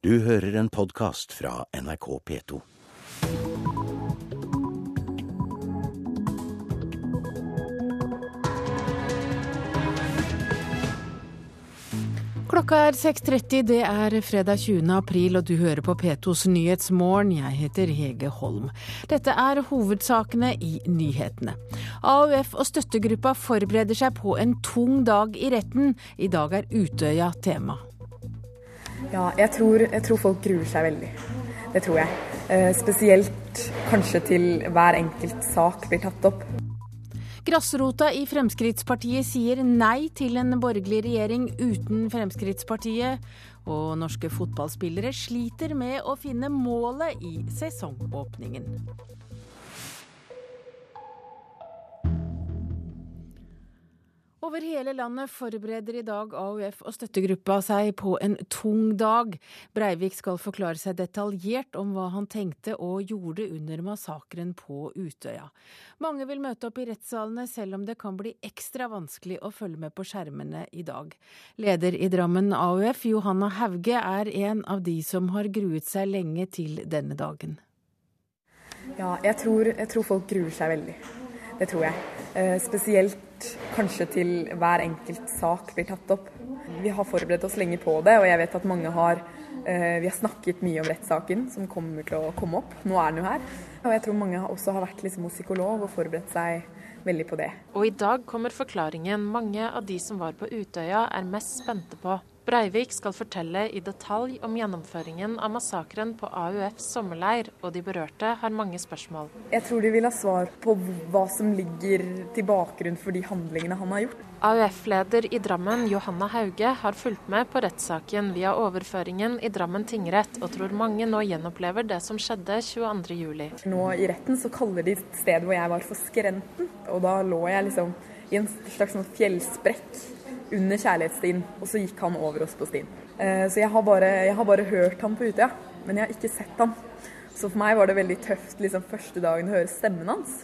Du hører en podkast fra NRK P2. Klokka er 6.30, det er fredag 20. april og du hører på P2s Nyhetsmorgen. Jeg heter Hege Holm. Dette er hovedsakene i nyhetene. AUF og støttegruppa forbereder seg på en tung dag i retten. I dag er Utøya tema. Ja, jeg tror, jeg tror folk gruer seg veldig. Det tror jeg. Eh, spesielt kanskje til hver enkelt sak blir tatt opp. Grasrota i Fremskrittspartiet sier nei til en borgerlig regjering uten Fremskrittspartiet. Og norske fotballspillere sliter med å finne målet i sesongåpningen. Over hele landet forbereder i dag AUF og støttegruppa seg på en tung dag. Breivik skal forklare seg detaljert om hva han tenkte og gjorde under massakren på Utøya. Mange vil møte opp i rettssalene, selv om det kan bli ekstra vanskelig å følge med på skjermene i dag. Leder i Drammen AUF, Johanna Hauge, er en av de som har gruet seg lenge til denne dagen. Ja, jeg tror, jeg tror folk gruer seg veldig. Det tror jeg. Eh, spesielt kanskje til hver enkelt sak blir tatt opp. Vi har forberedt oss lenge på det, og jeg vet at mange har eh, Vi har snakket mye om rettssaken som kommer til å komme opp. Nå er den jo her. Og jeg tror mange også har vært liksom hos psykolog og forberedt seg veldig på det. Og i dag kommer forklaringen mange av de som var på Utøya er mest spente på. Breivik skal fortelle i detalj om gjennomføringen av massakren på AUFs sommerleir, og de berørte har mange spørsmål. Jeg tror de vil ha svar på hva som ligger til bakgrunn for de handlingene han har gjort. AUF-leder i Drammen, Johanna Hauge, har fulgt med på rettssaken via overføringen i Drammen tingrett, og tror mange nå gjenopplever det som skjedde 22.07. Nå i retten så kaller de stedet hvor jeg var for Skrenten, og da lå jeg liksom i en slags sånn fjellsprekk under kjærlighetsstien, og så gikk han over oss på stien. Eh, så jeg har, bare, jeg har bare hørt ham på Utøya, men jeg har ikke sett ham. Så for meg var det veldig tøft liksom, første dagen å høre stemmen hans.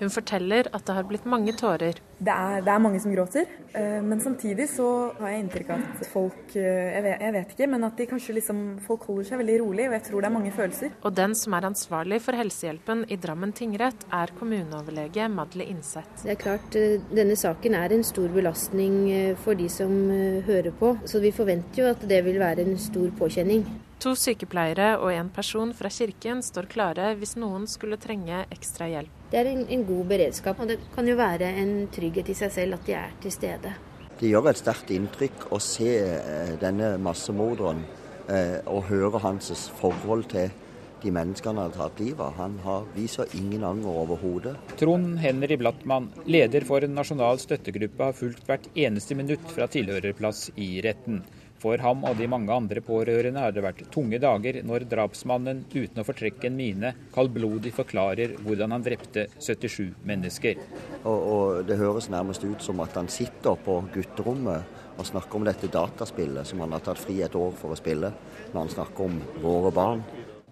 Hun forteller at det har blitt mange tårer. Det er, det er mange som gråter, eh, men samtidig så har jeg inntrykk av at folk eh, jeg vet, jeg vet, ikke, men at de kanskje liksom Folk holder seg veldig rolig, og jeg tror det er mange følelser. Og den som er ansvarlig for helsehjelpen i Drammen tingrett, er kommuneoverlege Madle Innseth. Det er klart, eh, denne saken er en stor belastning for de som hører på, så vi forventer jo at det vil være en stor påkjenning. To sykepleiere og en person fra kirken står klare hvis noen skulle trenge ekstra hjelp. Det er en, en, god beredskap, og det kan jo være en trygghet i seg selv at de er til stede. Det gjør et sterkt inntrykk å se eh, denne massemorderen eh, og høre hans forhold til de menneskene han har tatt livet av. Han har, viser ingen anger overhodet. Trond Henry Blattmann, leder for en nasjonal støttegruppe, har fulgt hvert eneste minutt fra tilhørerplass i retten. For ham og de mange andre pårørende har det vært tunge dager når drapsmannen uten å fortrekke en mine kaldblodig forklarer hvordan han drepte 77 mennesker. Og, og Det høres nærmest ut som at han sitter på gutterommet og snakker om dette dataspillet som han har tatt fri et år for å spille, når han snakker om våre barn.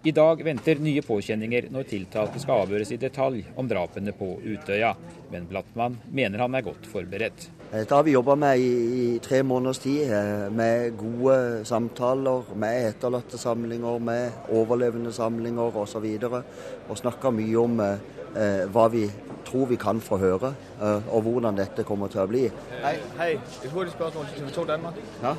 I dag venter nye påkjenninger når tiltalte skal avhøres i detalj om drapene på Utøya. Men Blattmann mener han er godt forberedt. Dette har vi jobba med i, i, tre måneders tid, eh, med gode samtaler, med etterlattesamlinger, med overlevende samlinger osv. Og, og snakka mye om eh, hva vi tror vi kan få høre, eh, og hvordan dette kommer til å bli. Hei, hei. et hurtig spørsmål til TV 2 Danmark. Ja?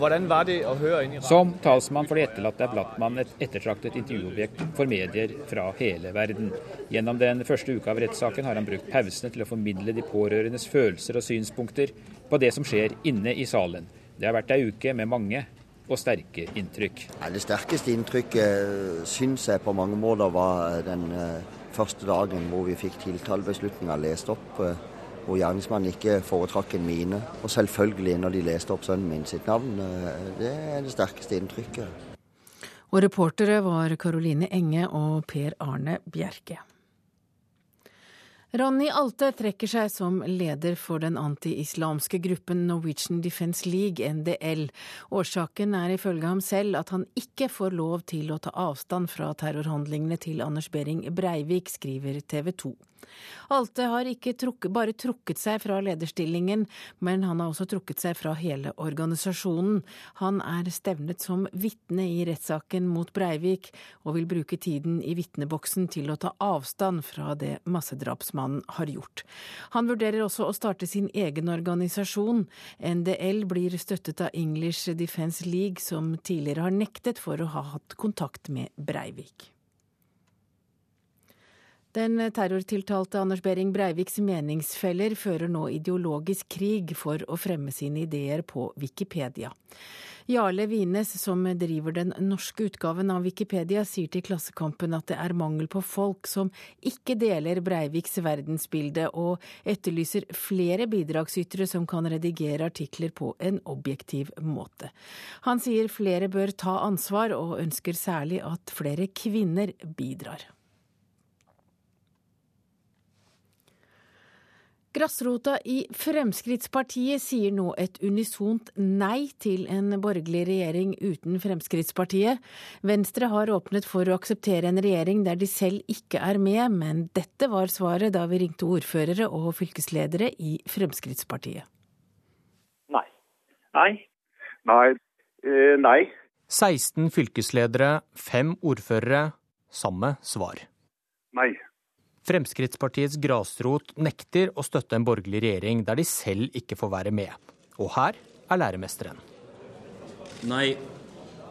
Hvordan var det å høre inn i Som talsmann for de etterlatte er Blattmann et ettertraktet intervjuobjekt for medier fra hele verden. Gjennom den første uka av rettssaken har han brukt pausene til å formidle de pårørendes følelser og synspunkter på det som skjer inne i salen. Det har vært ei uke med mange og sterke inntrykk. Ja, det sterkeste inntrykket syns jeg på mange måter var den eh, første dagen hvor vi fikk tiltalebeslutninga lest opp eh, hvor gjerningsmannen ikke foretrakk en mine. Og selvfølgelig når de leste opp sønnen min sitt navn. Eh, det er det sterkeste inntrykket. Og reportere var Karoline Enge og Per Arne Bjerke. Ronny Alte trekker seg som leder for den anti-islamske gruppen Norwegian Defence League, NDL. Årsaken er ifølge ham selv at han ikke får lov til å ta avstand fra terrorhandlingene til Anders Behring Breivik, skriver TV 2. Alte har ikke trukket, bare trukket seg fra lederstillingen, men han har også trukket seg fra hele organisasjonen. Han er stevnet som vitne i rettssaken mot Breivik, og vil bruke tiden i vitneboksen til å ta avstand fra det massedrapsmannen har gjort. Han vurderer også å starte sin egen organisasjon. NDL blir støttet av English Defence League, som tidligere har nektet for å ha hatt kontakt med Breivik. Den terrortiltalte Anders Behring Breiviks meningsfeller fører nå ideologisk krig for å fremme sine ideer på Wikipedia. Jarle Wines, som driver den norske utgaven av Wikipedia, sier til Klassekampen at det er mangel på folk som ikke deler Breiviks verdensbilde, og etterlyser flere bidragsytere som kan redigere artikler på en objektiv måte. Han sier flere bør ta ansvar, og ønsker særlig at flere kvinner bidrar. Grasrota i Fremskrittspartiet sier nå et unisont nei til en borgerlig regjering uten Fremskrittspartiet. Venstre har åpnet for å akseptere en regjering der de selv ikke er med, men dette var svaret da vi ringte ordførere og fylkesledere i Fremskrittspartiet. Nei. Nei. Nei. Eh, nei. 16 fylkesledere, fem ordførere. Samme svar. Nei. Fremskrittspartiets grasrot nekter å støtte en borgerlig regjering der de selv ikke får være med. Og her er læremesteren. Nei.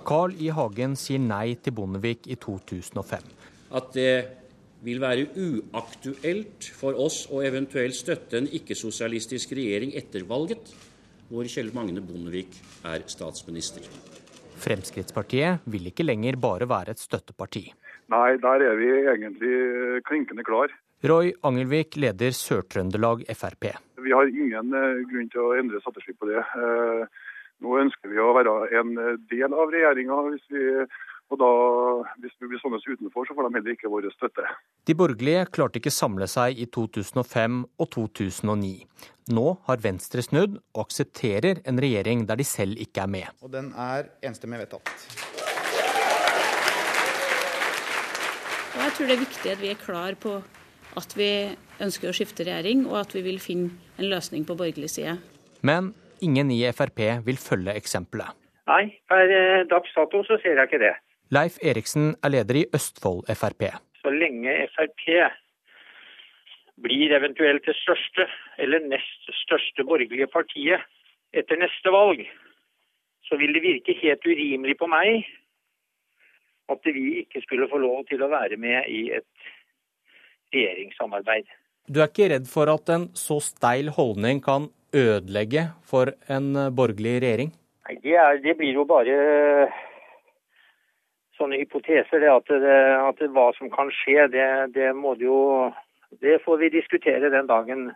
Carl I. Hagen sier nei til Bondevik i 2005. At det vil være uaktuelt for oss å eventuelt støtte en ikke-sosialistisk regjering etter valget, hvor Kjell Magne Bondevik er statsminister. Fremskrittspartiet vil ikke lenger bare være et støtteparti. Nei, der er vi egentlig klinkende klar. Roy Angelvik leder Sør-Trøndelag Frp. Vi har ingen eh, grunn til å endre strategi på det. Eh, nå ønsker vi å være en del av regjeringa. Og da, hvis vi blir sånne utenfor, så får de heller ikke vår støtte. De borgerlige klarte ikke samle seg i 2005 og 2009. Nå har Venstre snudd og aksepterer en regjering der de selv ikke er med. Og den er enstemmig vedtatt. Og jeg tror det er viktig at vi er klar på at vi ønsker å skifte regjering, og at vi vil finne en løsning på borgerlig side. Men ingen i Frp vil følge eksempelet. Nei, per eh, dags dato så ser jeg ikke det. Leif Eriksen er leder i Østfold Frp. Så lenge Frp blir eventuelt det største eller nest største borgerlige partiet etter neste valg, så vil det virke helt urimelig på meg at vi ikke skulle få lov til å være med i et regjeringssamarbeid. Du er ikke redd for at en så steil holdning kan ødelegge for en borgerlig regjering? Nei, Det, er, det blir jo bare sånne hypoteser. Det at, det, at hva som kan skje, det, det, må det jo Det får vi diskutere den dagen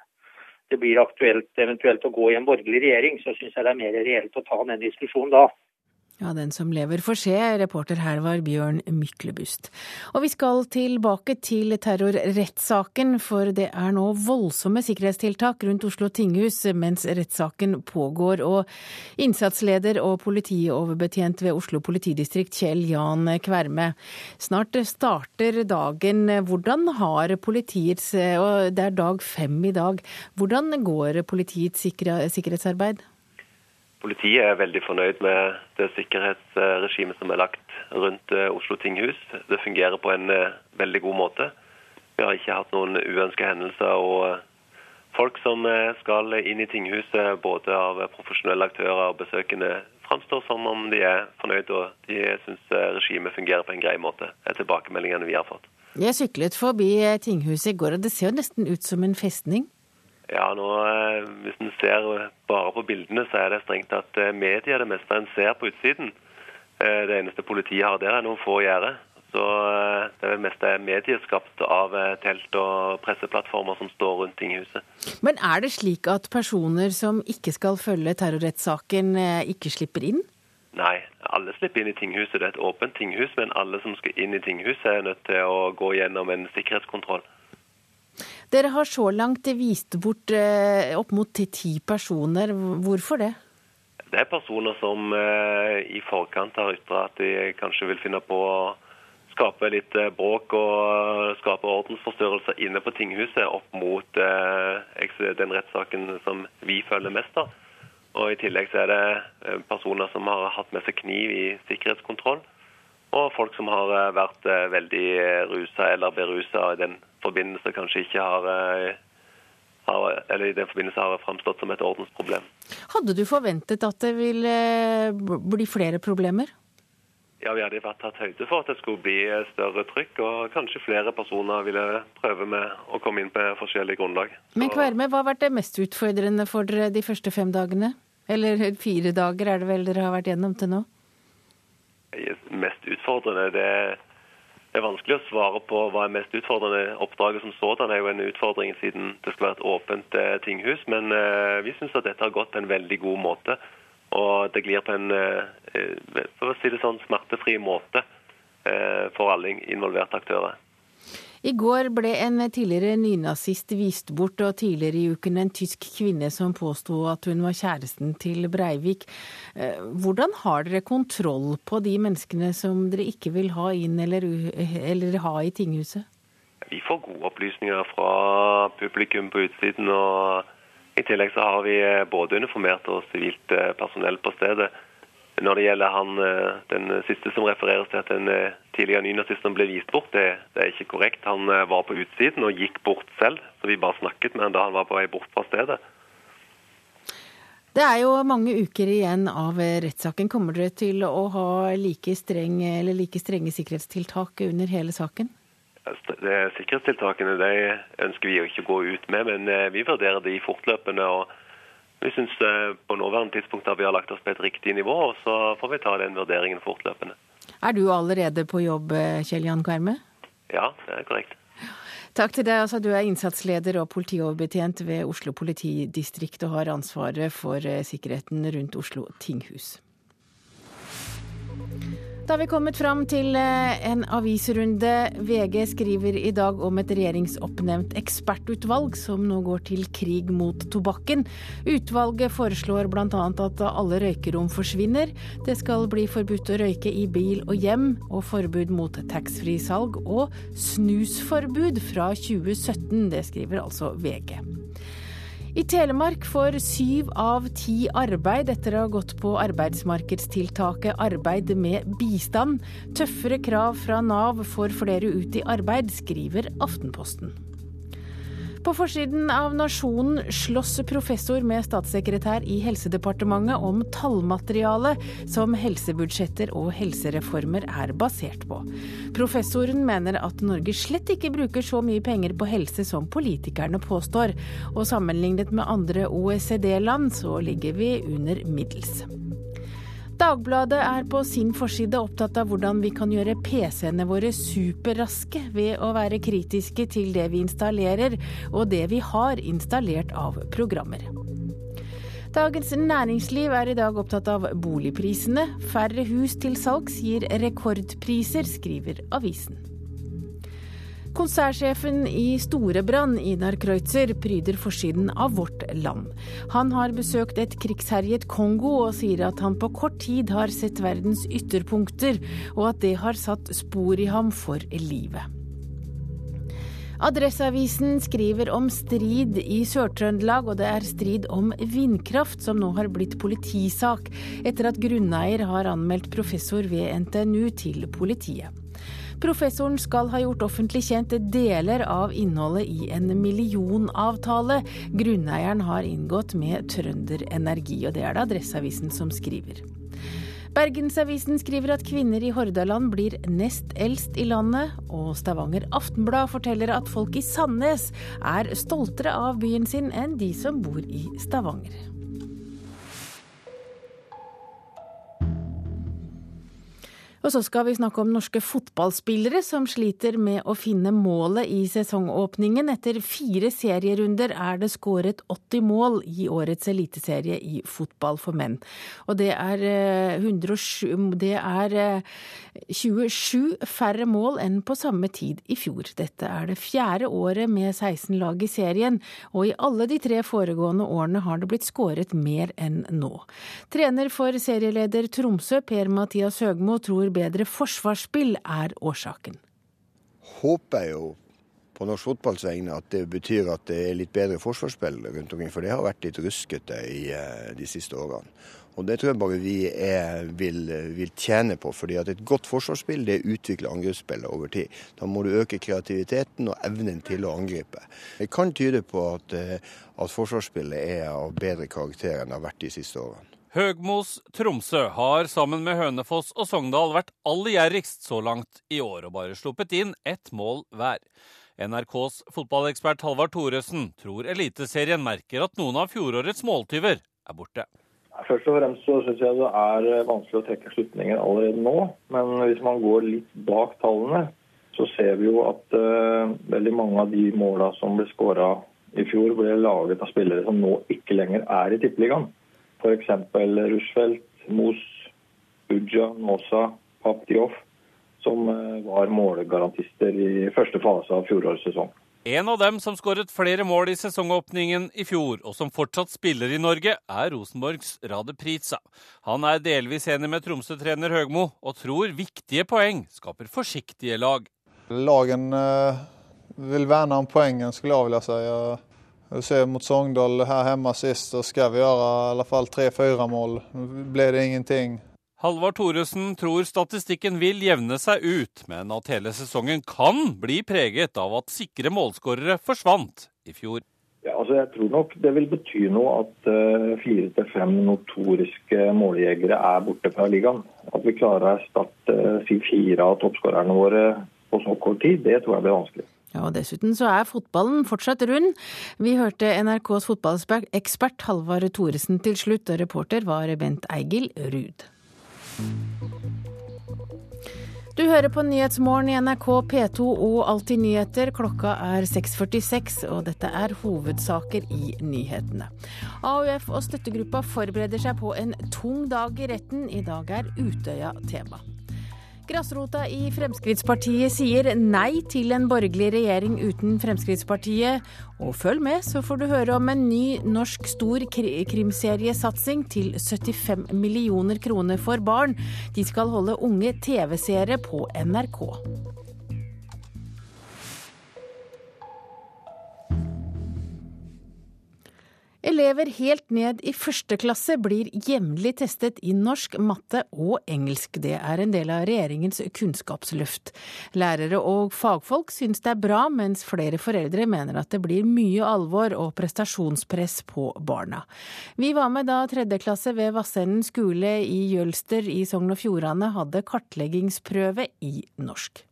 det blir aktuelt eventuelt å gå i en borgerlig regjering. Så syns jeg det er mer reelt å ta den diskusjonen da. Ja, den som lever får se. Reporter her var Bjørn Myklebust. Og vi skal tilbake til terrorrettssaken, for det er nå voldsomme sikkerhetstiltak rundt Oslo tinghus mens rettssaken pågår. Og innsatsleder og politioverbetjent ved Oslo politidistrikt, Kjell Jan Kverme. Snart starter dagen. Hvordan har politiets Og det er dag fem i dag. Hvordan går politiets sikkerhetsarbeid? Politiet er veldig fornøyd med det sikkerhetsregimet som er lagt rundt eh, Oslo tinghus. Det fungerer på en eh, veldig god måte. Vi har ikke hatt noen uønskede hendelser. og eh, Folk som skal inn i tinghuset, både av profesjonelle aktører og besøkende, framstår som om de er fornøyd og de syns regimet fungerer på en grei måte. Er tilbakemeldingene vi har fått. Jeg syklet forbi tinghuset i går, og det ser jo nesten ut som en festning? Ja, nå, eh, Hvis en ser bare på bildene, så er det strengt at eh, media det meste en ser på utsiden. Eh, det eneste politiet har der, er noen få gjerder. Så det meste er medieskapt av telt og presseplattformer som står rundt tinghuset. Men er det slik at personer som ikke skal følge terrorrettssaken, ikke slipper inn? Nei, alle slipper inn i tinghuset. Det er et åpent tinghus, men alle som skal inn i tinghuset er nødt til å gå gjennom en sikkerhetskontroll. Dere har så langt vist bort eh, opp mot ti personer. Hvorfor det? Det er personer som eh, i forkant har ytra at de kanskje vil finne på å skape litt eh, bråk og skape ordensforstyrrelser inne på tinghuset opp mot den rettssaken som vi følger mest av. Og I tillegg så er det personer som har hatt med seg kniv i sikkerhetskontroll. Og folk som har vært veldig rusa eller berusa i den forbindelse kanskje ikke har, har eller i den forbindelse har framstått som et ordensproblem. Hadde du forventet at det ville bli flere problemer? Ja, Vi hadde vært tatt høyde for at det skulle bli større trykk, og kanskje flere personer ville prøve med å komme inn på forskjellige grunnlag. Men Kverme, hva har vært det mest utfordrende for dere de første fem dagene? Eller fire dager er det vel dere har vært gjennom til nå? Mest utfordrende, det er vanskelig å svare på hva er mest utfordrende. Oppdraget som sådan er jo en utfordring siden det skal være et åpent eh, tinghus. Men eh, vi syns at dette har gått på en veldig god måte. Og det glir på en eh, for å si det sånn, smertefri måte eh, for alle involverte aktører. I går ble en tidligere nynazist vist bort, og tidligere i uken en tysk kvinne som påsto at hun var kjæresten til Breivik. Eh, hvordan har dere kontroll på de menneskene som dere ikke vil ha inn eller, eller ha i tinghuset? Vi får gode opplysninger fra publikum på utsiden. og i tillegg så har vi eh, både uniformert og sivilt eh, personell på stedet. Når det gjelder han, eh, den siste som refereres til at den tidligere nynazisten ble vist bort, det, det, er ikke korrekt. Han var på utsiden og gikk bort selv, så vi bare snakket med han da han var på vei bort fra stedet. Det er jo mange uker igjen av rettssaken. Kommer dere til å ha like, streng, like strenge sikkerhetstiltak under hele saken? Sikkerhetstiltakene de ønsker vi ikke å gå ut med, men eh, vi vurderer de fortløpende. og Vi syns eh, på nåværende tidspunkt at vi har lagt oss på et riktig nivå, og så får vi ta den vurderingen fortløpende. Er du allerede på jobb, eh, Kjell Jan Kverme? Ja, det er korrekt. Takk til deg. Altså, du er innsatsleder og politioverbetjent ved Oslo politidistrikt og har ansvaret for sikkerheten rundt Oslo tinghus. Da har vi kommet fram til eh, en avisrunde. VG skriver i dag om et regjeringsoppnevnt ekspertutvalg som nå går til krig mot tobakken. Utvalget foreslår bl.a. at alle røykerom forsvinner. Det skal bli forbudt å røyke i bil og hjem, og forbud mot taxfree-salg og snusforbud fra 2017. Det skriver altså VG. I Telemark får syv av ti arbeid etter å ha gått på arbeidsmarkedstiltaket Arbeid med bistand. Tøffere krav fra Nav får flere ut i arbeid, skriver Aftenposten. På forsiden av Nasjonen slåss professor med statssekretær i Helsedepartementet om tallmateriale som helsebudsjetter og helsereformer er basert på. Professoren mener at Norge slett ikke bruker så mye penger på helse som politikerne påstår, og sammenlignet med andre OECD-land så ligger vi under middels. Dagbladet er på sin forside opptatt av hvordan vi kan gjøre PC-ene våre superraske ved å være kritiske til det vi installerer, og det vi har installert av programmer. Dagens Næringsliv er i dag opptatt av boligprisene. Færre hus til salgs gir rekordpriser, skriver avisen. Konsernsjefen i Storebrand, Idar Kreutzer, pryder forsiden av Vårt Land. Han har besøkt et krigsherjet Kongo og sier at han på kort tid har sett verdens ytterpunkter, og at det har satt spor i ham for livet. Adresseavisen skriver om strid i Sør-Trøndelag, og det er strid om vindkraft som nå har blitt politisak, etter at grunneier har anmeldt professor ved NTNU til politiet. Professoren skal ha gjort offentlig kjent deler av innholdet i en millionavtale grunneieren har inngått med Trønder Energi, og det er det Adresseavisen som skriver. Bergensavisen skriver at kvinner i Hordaland blir nest eldst i landet, og Stavanger Aftenblad forteller at folk i Sandnes er stoltere av byen sin enn de som bor i Stavanger. Og så skal vi snakke om norske fotballspillere som sliter med å finne målet i sesongåpningen. Etter fire serierunder er det skåret 80 mål i årets eliteserie i fotball for menn. Og det er, 107, eh, det er 27 eh, færre mål enn på samme tid i fjor. Dette er det fjerde året med 16 lag i serien, og i alle de tre foregående årene har det blitt skåret mer enn nå. Trener for serieleder Tromsø, Per-Mathias Høgmo, tror bedre forsvarsspill er årsaken. Håper jeg jo på norsk fotballs vegne at det betyr at det er litt bedre forsvarsspill rundt omkring. For det har vært litt ruskete i eh, de siste årene. Og Det tror jeg bare vi er, vil, vil, tjene på. fordi at Et godt forsvarsspill det utvikler angrepsspillet over tid. Da må du øke kreativiteten og evnen til å angripe. Det kan tyde på at, eh, at forsvarsspillet er av bedre karakter enn det har vært de siste årene. Høgmos Tromsø har sammen med Hønefoss og Sogndal vært aller gjerrigst så langt i år, og bare sluppet inn ett mål hver. NRKs fotballekspert Halvard Thoresen tror Eliteserien merker at noen av fjorårets måltyver er borte. Først og fremst så syns jeg det er vanskelig å trekke slutninger allerede nå. Men hvis man går litt bak tallene, så ser vi jo at uh, veldig mange av de måla som ble skåra i fjor, ble laget av spillere som nå ikke lenger er i Tippeligaen. F.eks. Rushfeldt, Mos, Uja, Nåsa, Papdioff, som eh, var målgarantister i første fase av fjorårets sesong. En av dem som skåret flere mål i sesongåpningen i fjor, og som fortsatt spiller i Norge, er Rosenborgs Rade Priza. Han er delvis enig med Tromsø-trener Høgmo, og tror viktige poeng skaper forsiktige lag. Lagen eh, vil verne om poengene, skulle jeg vilja si. Du ser mot Sogndal her hjemme sist, så skal vi gjøre i alle fall tre-fire mål. Ble det ingenting, Halvard Thoresen tror statistikken vil jevne seg ut, men at hele sesongen kan bli preget av at sikre målskårere forsvant i fjor. Ja, altså jeg tror nok det vil bety noe at uh, fire til fem notoriske måljegere er borte fra ligaen. At vi klarer å erstatte uh, fire av toppskårerne våre på så kort tid, det tror jeg blir vanskelig. Og Dessuten så er fotballen fortsatt rund. Vi hørte NRKs fotballekspert Halvard Thoresen til slutt, og reporter var Bent Eigil Ruud. Du hører på Nyhetsmorgen i NRK P2 og Alltid nyheter. Klokka er 6.46, og dette er hovedsaker i nyhetene. AUF og støttegruppa forbereder seg på en tung dag i retten. I dag er Utøya tema. Grasrota i Fremskrittspartiet sier nei til en borgerlig regjering uten Fremskrittspartiet. Og følg med, så får du høre om en ny norsk stor krimseriesatsing til 75 millioner kroner for barn. De skal holde unge TV-seere på NRK. Elever helt ned i første klasse blir jevnlig testet i norsk, matte og engelsk. Det er en del av regjeringens kunnskapsløft. Lærere og fagfolk syns det er bra, mens flere foreldre mener at det blir mye alvor og prestasjonspress på barna. Vi var med da tredje klasse ved Vassenden skole i Jølster i Sogn og Fjordane hadde kartleggingsprøve i norsk.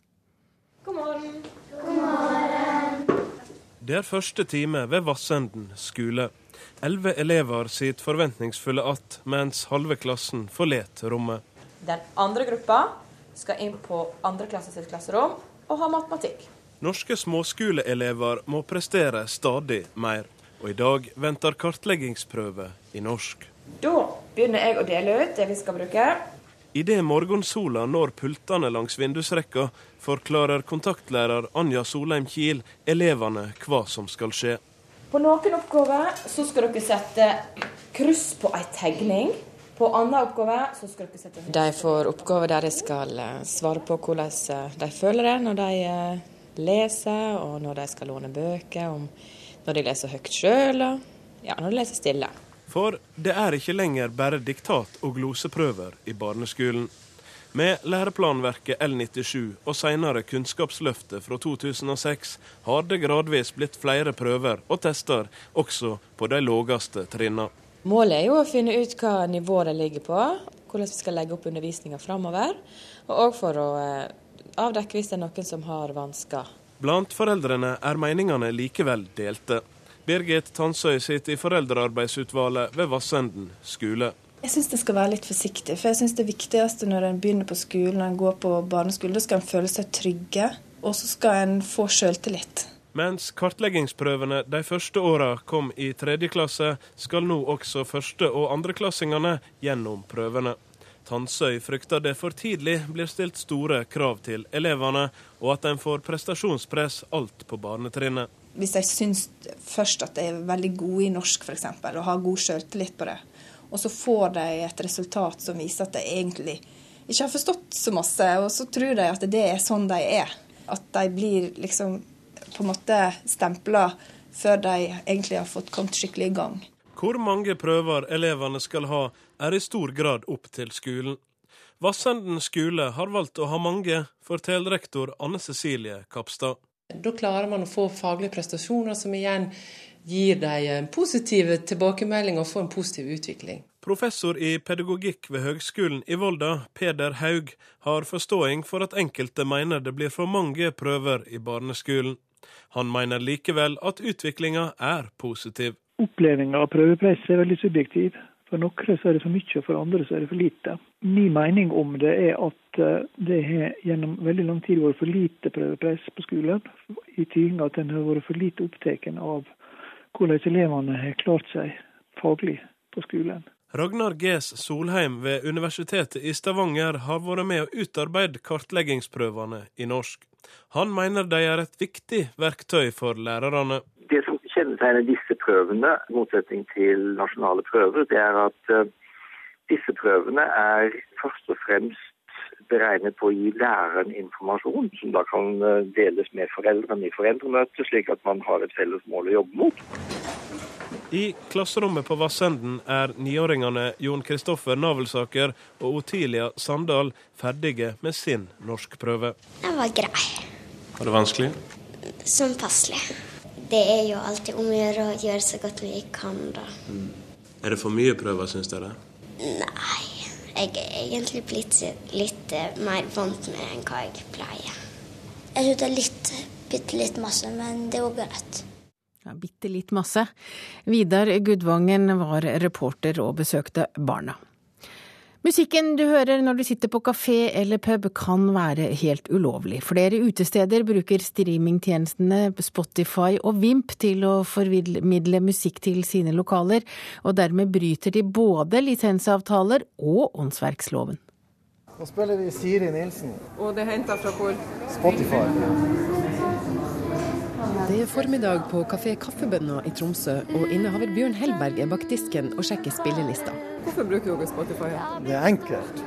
God morgen. God morgen. Det er første time ved Vassenden skole. Elleve elever sitter forventningsfulle att, mens halve klassen forlater rommet. Den andre gruppa skal inn på andre klasse sitt klasserom og ha matematikk. Norske småskoleelever må prestere stadig mer, og i dag venter kartleggingsprøve i norsk. Da begynner jeg å dele ut det vi skal bruke. Idet morgensola når pultene langs vindusrekka, forklarer kontaktlærer Anja Solheim Kiel elevene hva som skal skje. På noen oppgaver så skal dere sette kryss på ei tegning. På andre oppgaver så skal dere sette De får oppgaver der de skal eh, svare på hvordan eh, de føler det når de eh, leser, og når de skal låne bøker, om når de leser høyt sjøl, og ja, når de leser stille. For det er ikke lenger bare diktat og gloseprøver i barneskolen. Med læreplanverket L97 og senere Kunnskapsløftet fra 2006 har det gradvis blitt flere prøver og tester, også på de laveste trinnene. Målet er jo å finne ut hva nivå de ligger på, hvordan vi skal legge opp undervisninga framover. Og for å eh, avdekke hvis det er noen som har vansker. Blant foreldrene er meningene likevel delte. Birgit Tansøy sitter i foreldrearbeidsutvalget ved Vassenden skole. Jeg syns det skal være litt forsiktig. For jeg syns det viktigste når en begynner på skolen, når en går på barneskole, da skal en føle seg trygge. Og så skal en få sjøltillit. Mens kartleggingsprøvene de første åra kom i tredje klasse, skal nå også første- og andreklassingene gjennom prøvene. Tansøy frykter det for tidlig blir stilt store krav til elevene, og at en får prestasjonspress alt på barnetrinnet. Hvis jeg syns først at de er veldig gode i norsk f.eks., og har god sjøltillit på det, og så får de et resultat som viser at de egentlig ikke har forstått så masse, og så tror de at det er sånn de er. At de blir liksom på en måte stempla før de egentlig har fått kommet skikkelig i gang. Hvor mange prøver elevene skal ha, er i stor grad opp til skolen. Vassenden skole har valgt å ha mange, forteller rektor Anne Cecilie Kapstad. Da klarer man å få faglige prestasjoner som igjen gir de positive tilbakemeldinger og får en positiv utvikling. Professor i pedagogikk ved Høgskolen i Volda, Peder Haug, har forståing for at enkelte mener det blir for mange prøver i barneskolen. Han mener likevel at utviklinga er positiv. Opplevelsen av prøvepress er veldig subjektiv. For noen så er det for mye, og for andre så er det for lite. Min mening om det er at eh, det har gjennom veldig lang tid vært for lite prøvepress på skolen. I tydning at en har vært for lite opptatt av hvordan elevene har klart seg faglig på skolen. Ragnar Ges Solheim ved Universitetet i Stavanger har vært med å utarbeide kartleggingsprøvene i norsk. Han mener de er et viktig verktøy for lærerne. Det som kjennetegner disse prøvene, i motsetning til nasjonale prøver, det er at uh, disse prøvene er først og fremst beregnet på å gi læreren informasjon, som da kan uh, deles med foreldrene i foreldremøtet, slik at man har et felles mål å jobbe mot. I klasserommet på Vassenden er niåringene Jon Kristoffer Navelsaker og Otilia Sandal ferdige med sin norskprøve. Den var grei. Var det vanskelig? Som passelig. Det er jo alltid om å gjøre å gjøre så godt vi kan, da. Mm. Er det for mye prøver, syns dere? Nei. Jeg er egentlig blitt litt eh, mer vant med enn hva jeg pleier. Jeg syns det er litt, bitte litt masse, men det jo greit. Ja, Bitte litt masse. Vidar Gudvangen var reporter og besøkte barna. Musikken du hører når du sitter på kafé eller pub kan være helt ulovlig. Flere utesteder bruker streamingtjenestene Spotify og Vimp til å formidle musikk til sine lokaler, og dermed bryter de både lisensavtaler og åndsverksloven. Nå spiller vi Siri Nilsen. Og det er henta fra hvor? Spotify. Det er formiddag på Kafé Kaffebønna i Tromsø, og innehaver Bjørn Hellberg er bak disken og sjekker spillelista. Hvorfor bruker dere Spotify? Det er enkelt,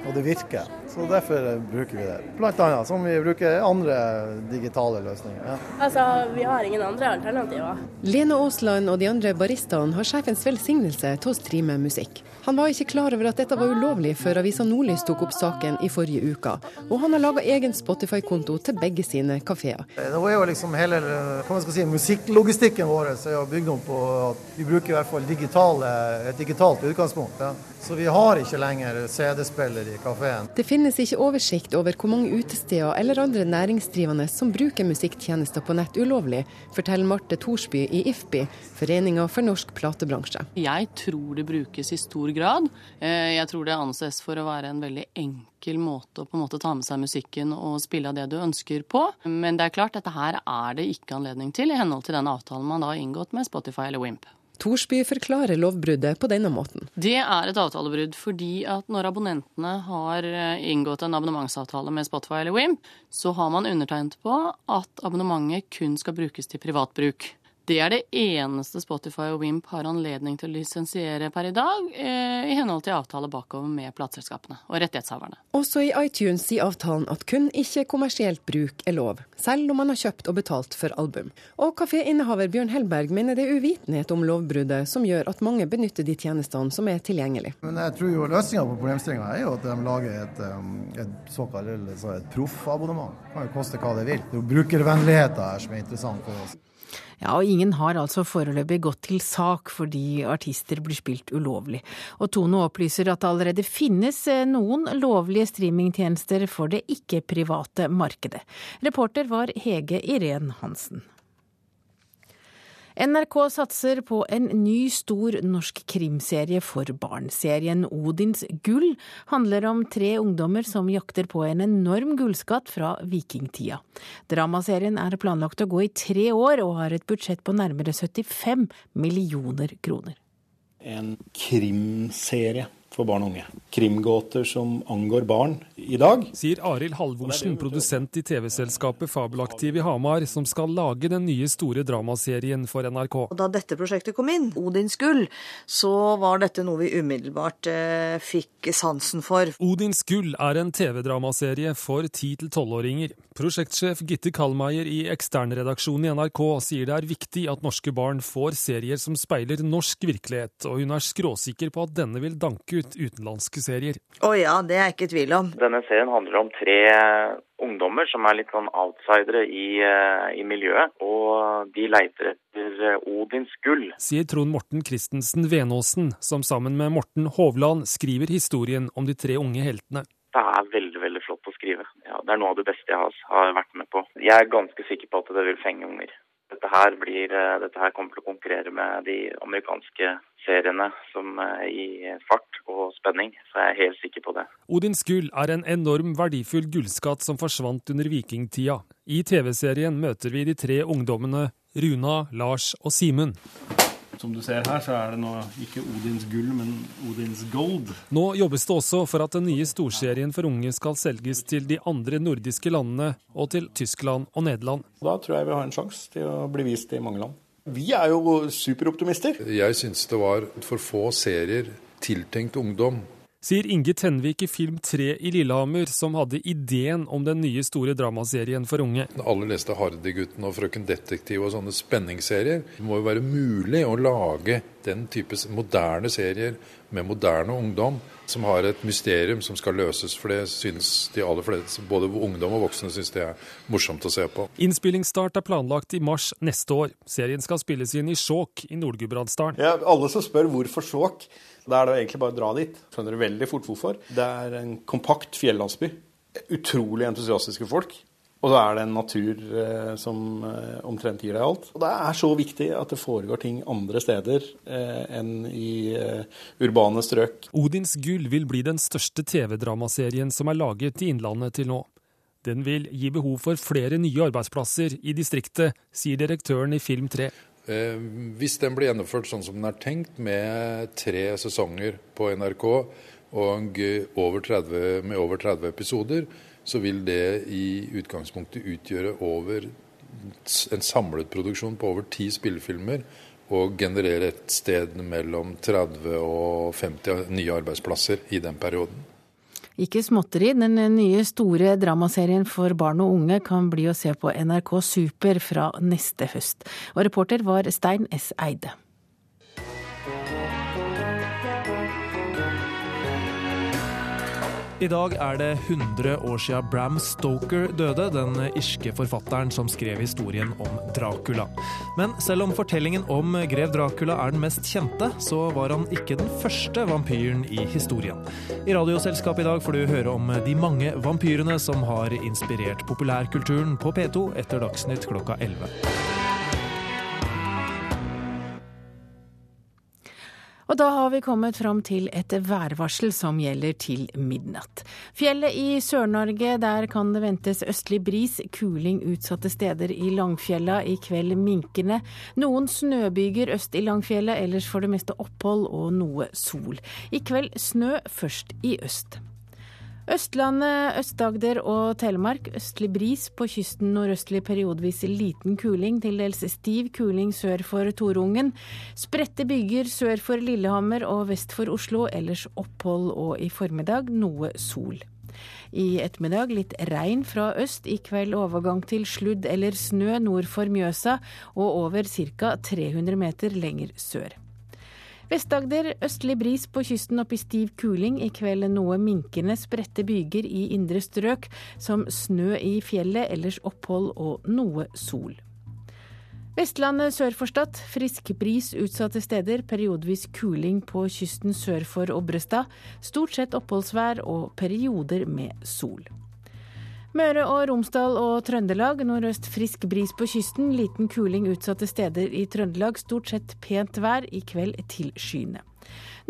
og det virker. Så derfor bruker vi det. Blant annet som vi bruker andre digitale løsninger. Ja. Altså, vi har ingen andre alternativer. Lene Aasland og de andre baristaene har sjefens velsignelse til å streame musikk. Han var ikke klar over at dette var ulovlig før avisa Nordlys tok opp saken i forrige uke, og han har laga egen Spotify-konto til begge sine kafeer. Det er jo liksom hele hva man skal si, musikklogistikken vår er bygd om på at vi bruker i hvert fall digitale, et digitalt utgangspunkt. Ja. Så vi har ikke lenger CD-spiller i kafeen. Det finnes ikke oversikt over hvor mange utesteder eller andre næringsdrivende som bruker musikktjenester på nett ulovlig, forteller Marte Thorsby i IFPI, Foreninga for norsk platebransje. Jeg tror det brukes i stor grad. Eh, jeg tror det anses for å være en veldig enkel måte å på en måte ta med seg musikken og spille av det du ønsker på. Men det er klart, dette her er det ikke anledning til i henhold til den avtalen man da har inngått med Spotify eller Wimp. Thorsby forklarer lovbruddet på denne måten. Det er et avtalebrudd fordi at når abonnentene har eh, inngått en abonnementsavtale med Spotify eller Wimp, så har man undertegnet på at abonnementet kun skal brukes til privatbruk. Det er det eneste Spotify og Wimp har anledning til å lisensiere per i dag, eh, i henhold til avtale bakover med plateselskapene og rettighetshaverne. Også i iTunes sier avtalen at kun ikke-kommersielt bruk er lov, selv om man har kjøpt og betalt for album. Og kaféinnehaver Bjørn Hellberg mener det er uvitenhet om lovbruddet som gjør at mange benytter de tjenestene som er tilgjengelig. Men jeg tror jo løsninga på problemstillinga er jo at de lager et, et såkalt et proffabonnement. Det kan jo koste hva det vil. Det er jo brukervennligheta her som er interessant for oss. Ja, og ingen har altså foreløpig gått til sak fordi artister blir spilt ulovlig. Og Tono opplyser at det allerede finnes eh, noen lovlige streamingtjenester for det ikke-private markedet. Reporter var Hege Irén Hansen. NRK satser på en ny, stor norsk krimserie for barn. Serien Odins gull handler om tre ungdommer som jakter på en enorm gullskatt fra vikingtida. Dramaserien er planlagt å gå i tre år, og har et budsjett på nærmere 75 millioner kroner. En krimserie for barn og unge. Krimgåter som angår barn i dag. Sier Arild Halvorsen, produsent i TV-selskapet Fabelaktiv i Hamar, som skal lage den nye store dramaserien for NRK. Da dette prosjektet kom inn, Odins gull, så var dette noe vi umiddelbart eh, fikk sansen for. Odins gull er en TV-dramaserie for 10-12-åringer. Prosjektsjef Gitte Kallmeier i eksternredaksjonen i NRK sier det er viktig at norske barn får serier som speiler norsk virkelighet, og hun er skråsikker på at denne vil danke ut utenlandske serier. Å ja, det er jeg ikke i tvil om. Denne serien handler om tre ungdommer som er litt sånn outsidere i, eh, i miljøet. Og de leiter etter eh, Odins gull. Sier Trond Morten Christensen Venåsen, som sammen med Morten Hovland skriver historien om de tre unge heltene. Det er veldig veldig flott å skrive. Ja, det er noe av det beste jeg har, har vært med på. Jeg er ganske sikker på at det vil fenge unger. Dette her, blir, eh, dette her kommer til å konkurrere med de amerikanske seriene som i fart og spenning, så jeg er helt sikker på det. Odins gull er en enorm verdifull gullskatt som forsvant under vikingtida. I TV-serien møter vi de tre ungdommene Runa, Lars og Simen. Som du ser her, så er det nå ikke Odins gull, men Odins gold. Nå jobbes det også for at den nye storserien for unge skal selges til de andre nordiske landene og til Tyskland og Nederland. Da tror jeg vi har en sjanse til å bli vist i mange land. Vi er jo superoptimister. Jeg syns det var for få serier tiltenkt ungdom sier Inge Tenvik i Film 3 i Lillehammer, som hadde ideen om den nye store dramaserien for unge. Alle leste Hardy-gutten og Frøken Detektiv og sånne spenningsserier. Det må jo være mulig å lage den type moderne serier med moderne ungdom som har et mysterium som skal løses. For det syns de aller fleste, både ungdom og voksne, syns det er morsomt å se på. Innspillingsstart er planlagt i mars neste år. Serien skal spilles inn i Skjåk i Nord-Gudbrandsdalen. Ja, alle som spør hvorfor Skjåk, da er det egentlig bare å dra dit. Skjønner du veldig fort hvorfor. Det er en kompakt fjellandsby. Utrolig entusiastiske folk. Og så er det en natur eh, som eh, omtrent gir deg alt. Og det er så viktig at det foregår ting andre steder eh, enn i eh, urbane strøk. Odins gull vil bli den største TV-dramaserien som er laget i Innlandet til nå. Den vil gi behov for flere nye arbeidsplasser i distriktet, sier direktøren i Film 3. Eh, hvis den blir gjennomført sånn som den er tenkt, med tre sesonger på NRK og over 30, med over 30 episoder, så vil det i utgangspunktet utgjøre over en samlet produksjon på over ti spillefilmer og generere et sted mellom 30 og 50 nye arbeidsplasser i den perioden. Ikke småtteri, den nye store dramaserien for barn og unge kan bli å se på NRK Super fra neste høst. Og reporter var Stein S. Eide. I dag er det 100 år siden Bram Stoker døde, den irske forfatteren som skrev historien om Dracula. Men selv om fortellingen om grev Dracula er den mest kjente, så var han ikke den første vampyren i historien. I Radioselskapet i dag får du høre om de mange vampyrene som har inspirert populærkulturen på P2 etter Dagsnytt klokka 11. Og da har vi kommet fram til et værvarsel som gjelder til midnatt. Fjellet i Sør-Norge, der kan det ventes østlig bris, kuling utsatte steder i Langfjella, i kveld minkende. Noen snøbyger øst i Langfjellet, ellers for det meste opphold og noe sol. I kveld snø først i øst. Østlandet, Øst-Agder og Telemark østlig bris. På kysten nordøstlig periodevis liten kuling, til dels stiv kuling sør for Torungen. Spredte byger sør for Lillehammer og vest for Oslo, ellers opphold og i formiddag noe sol. I ettermiddag litt regn fra øst, i kveld overgang til sludd eller snø nord for Mjøsa og over ca. 300 meter lenger sør. Vest-Agder østlig bris på kysten opp i stiv kuling. I kveld noe minkende spredte byger i indre strøk, som snø i fjellet, ellers opphold og noe sol. Vestlandet sør for Stad frisk bris utsatte steder, periodevis kuling på kysten sør for Obrestad. Stort sett oppholdsvær og perioder med sol. Møre og Romsdal og Trøndelag nordøst frisk bris på kysten. Liten kuling utsatte steder i Trøndelag. Stort sett pent vær, i kveld til skyene.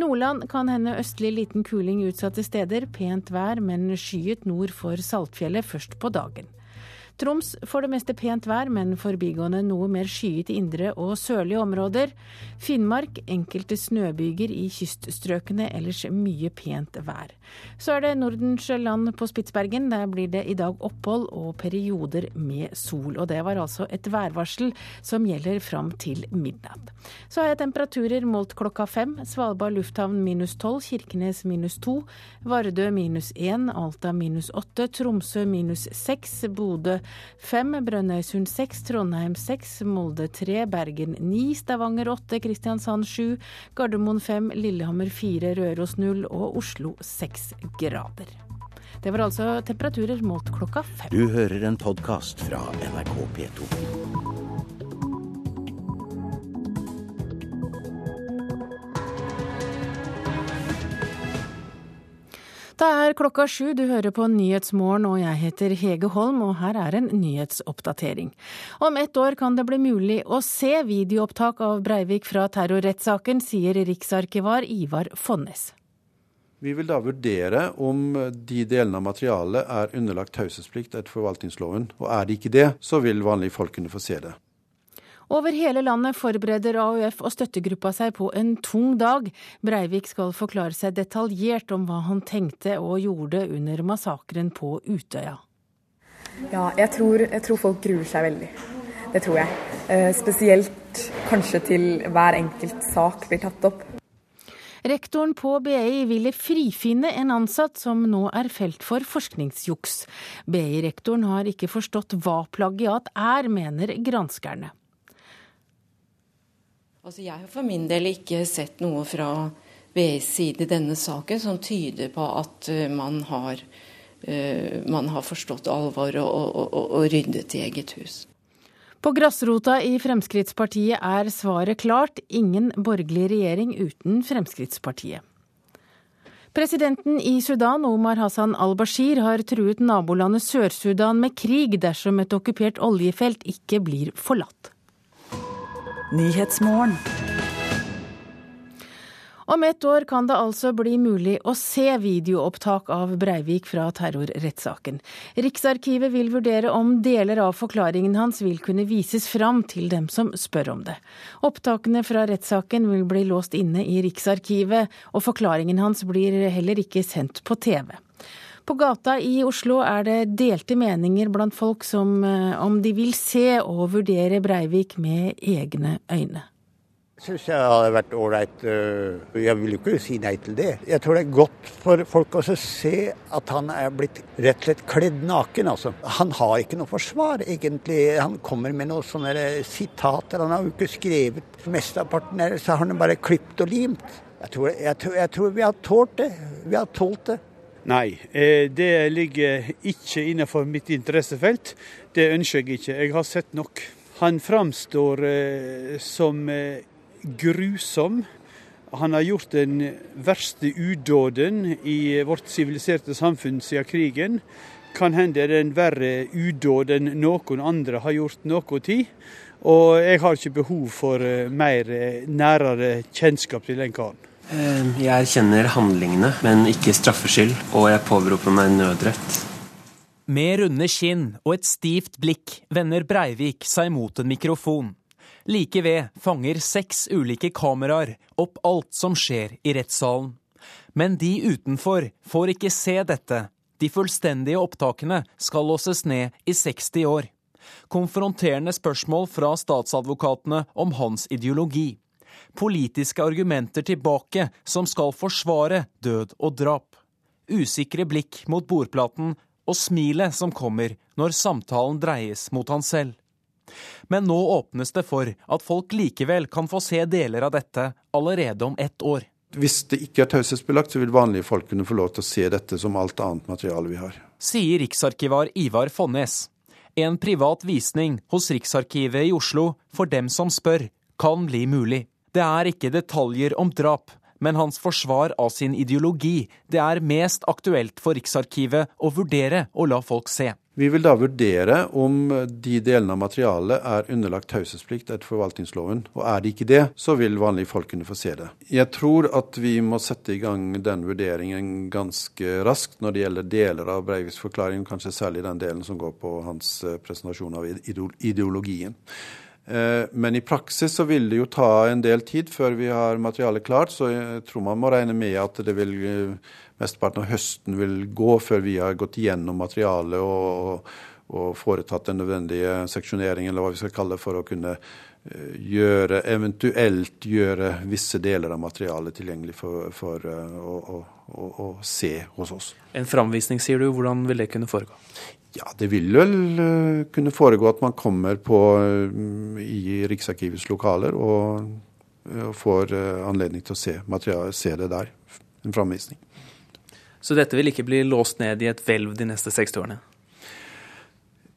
Nordland kan hende østlig liten kuling utsatte steder. Pent vær, men skyet nord for Saltfjellet først på dagen. Troms får det meste pent vær, men forbigående noe mer skyet i indre og sørlige områder. Finnmark enkelte snøbyger i kyststrøkene, ellers mye pent vær. Så er det Nordens land på Spitsbergen. Der blir det i dag opphold og perioder med sol. Og det var altså et værvarsel som gjelder fram til midnatt. Så har jeg temperaturer målt klokka fem. Svalbard lufthavn minus tolv, Kirkenes minus to, Vardø minus én, Alta minus åtte, Tromsø minus seks, Bodø fem, Brønnøysund seks, Trondheim seks, Molde tre, Bergen ni, Stavanger åtte, Kristiansand sju, Gardermoen fem, Lillehammer fire, Røros null og Oslo seks grader. Det var altså temperaturer målt klokka fem. Du hører en podkast fra NRK P2. Det er klokka sju, du hører på Nyhetsmorgen og jeg heter Hege Holm, og her er en nyhetsoppdatering. Om ett år kan det bli mulig å se videoopptak av Breivik fra terrorrettssaken, sier riksarkivar Ivar Fonnes. Vi vil da vurdere om de delene av materialet er underlagt taushetsplikt etter forvaltningsloven, og er de ikke det, så vil vanlige folk kunne få se det. Over hele landet forbereder AUF og støttegruppa seg på en tung dag. Breivik skal forklare seg detaljert om hva han tenkte og gjorde under massakren på Utøya. Ja, jeg tror, jeg tror folk gruer seg veldig. Det tror jeg. Eh, spesielt kanskje til hver enkelt sak blir tatt opp. Rektoren på BI ville frifinne en ansatt som nå er felt for forskningsjuks. BI-rektoren har ikke forstått hva plagiat er, mener granskerne. Altså, jeg har for min del ikke sett noe fra BIs side i denne saken som tyder på at uh, man, har, uh, man har, forstått alvoret og, og, og, og ryddet i eget hus. På grasrota i Fremskrittspartiet er svaret klart ingen borgerlig regjering uten Fremskrittspartiet. Presidenten i Sudan, Omar Hassan al-Bashir, har truet nabolandet Sør-Sudan med krig dersom et okkupert oljefelt ikke blir forlatt. Nyhetsmorgen. Om ett år kan det altså bli mulig å se videoopptak av Breivik fra terrorrettssaken. Riksarkivet vil vurdere om deler av forklaringen hans vil kunne vises fram til dem som spør om det. Opptakene fra rettssaken vil bli låst inne i Riksarkivet, og forklaringen hans blir heller ikke sendt på TV. På gata i Oslo er det delte meninger blant folk som om de vil se og vurdere Breivik med egne øyne. Jeg syns jeg hadde vært ålreit. Jeg vil jo ikke si nei til det. Jeg tror det er godt for folk å se at han er blitt rett og slett kledd naken. Altså. Han har ikke noe forsvar, egentlig. Han kommer med noen sånne sitater. Han har jo ikke skrevet mesteparten så har han bare klipt og limt. Jeg tror, jeg, tror, jeg tror, vi har tålt det. Vi har tålt det. Nei, det ligger ikke innenfor mitt interessefelt. Det ønsker jeg ikke. Jeg har sett nok. Han framstår som grusom. Han har gjort den verste udåden i vårt siviliserte samfunn siden krigen. Kan hende er det en verre udåd enn noen andre har gjort noe tid. Og jeg har ikke behov for mer nærere kjennskap til den karen. Jeg erkjenner handlingene, men ikke straffskyld, og jeg påberoper meg nødrett. Med runde kinn og et stivt blikk vender Breivik seg mot en mikrofon. Like ved fanger seks ulike kameraer opp alt som skjer i rettssalen. Men de utenfor får ikke se dette. De fullstendige opptakene skal låses ned i 60 år. Konfronterende spørsmål fra statsadvokatene om hans ideologi. Politiske argumenter tilbake som skal forsvare død og drap. Usikre blikk mot bordplaten og smilet som kommer når samtalen dreies mot han selv. Men nå åpnes det for at folk likevel kan få se deler av dette allerede om ett år. Hvis det ikke er taushetsbelagt, så vil vanlige folk kunne få lov til å se dette som alt annet materiale vi har. Sier riksarkivar Ivar Fonnes. En privat visning hos Riksarkivet i Oslo for dem som spør, kan bli mulig. Det er ikke detaljer om drap, men hans forsvar av sin ideologi, det er mest aktuelt for Riksarkivet å vurdere å la folk se. Vi vil da vurdere om de delene av materialet er underlagt taushetsplikt etter forvaltningsloven. Og er det ikke det, så vil vanlige folk kunne få se det. Jeg tror at vi må sette i gang den vurderingen ganske raskt når det gjelder deler av Breiviks forklaring, kanskje særlig den delen som går på hans eh, presentasjon av ideologien. Eh, men i praksis så vil det jo ta en del tid før vi har materialet klart, så jeg tror man må regne med at det vil eh, mesteparten av høsten vil gå før vi har gått gjennom materialet og, og foretatt den nødvendige seksjoneringen, eller hva vi skal kalle det, for å kunne eh, gjøre, eventuelt gjøre visse deler av materialet tilgjengelig for, for å, å, å, å, se hos oss. En framvisning, sier du. Hvordan vil det kunne foregå? Ja, Det vil vel uh, kunne foregå at man kommer på, uh, i Riksarkivets lokaler og får anledning til å se, se det der. En framvisning. Så dette vil ikke bli låst ned i et hvelv de neste 60 årene?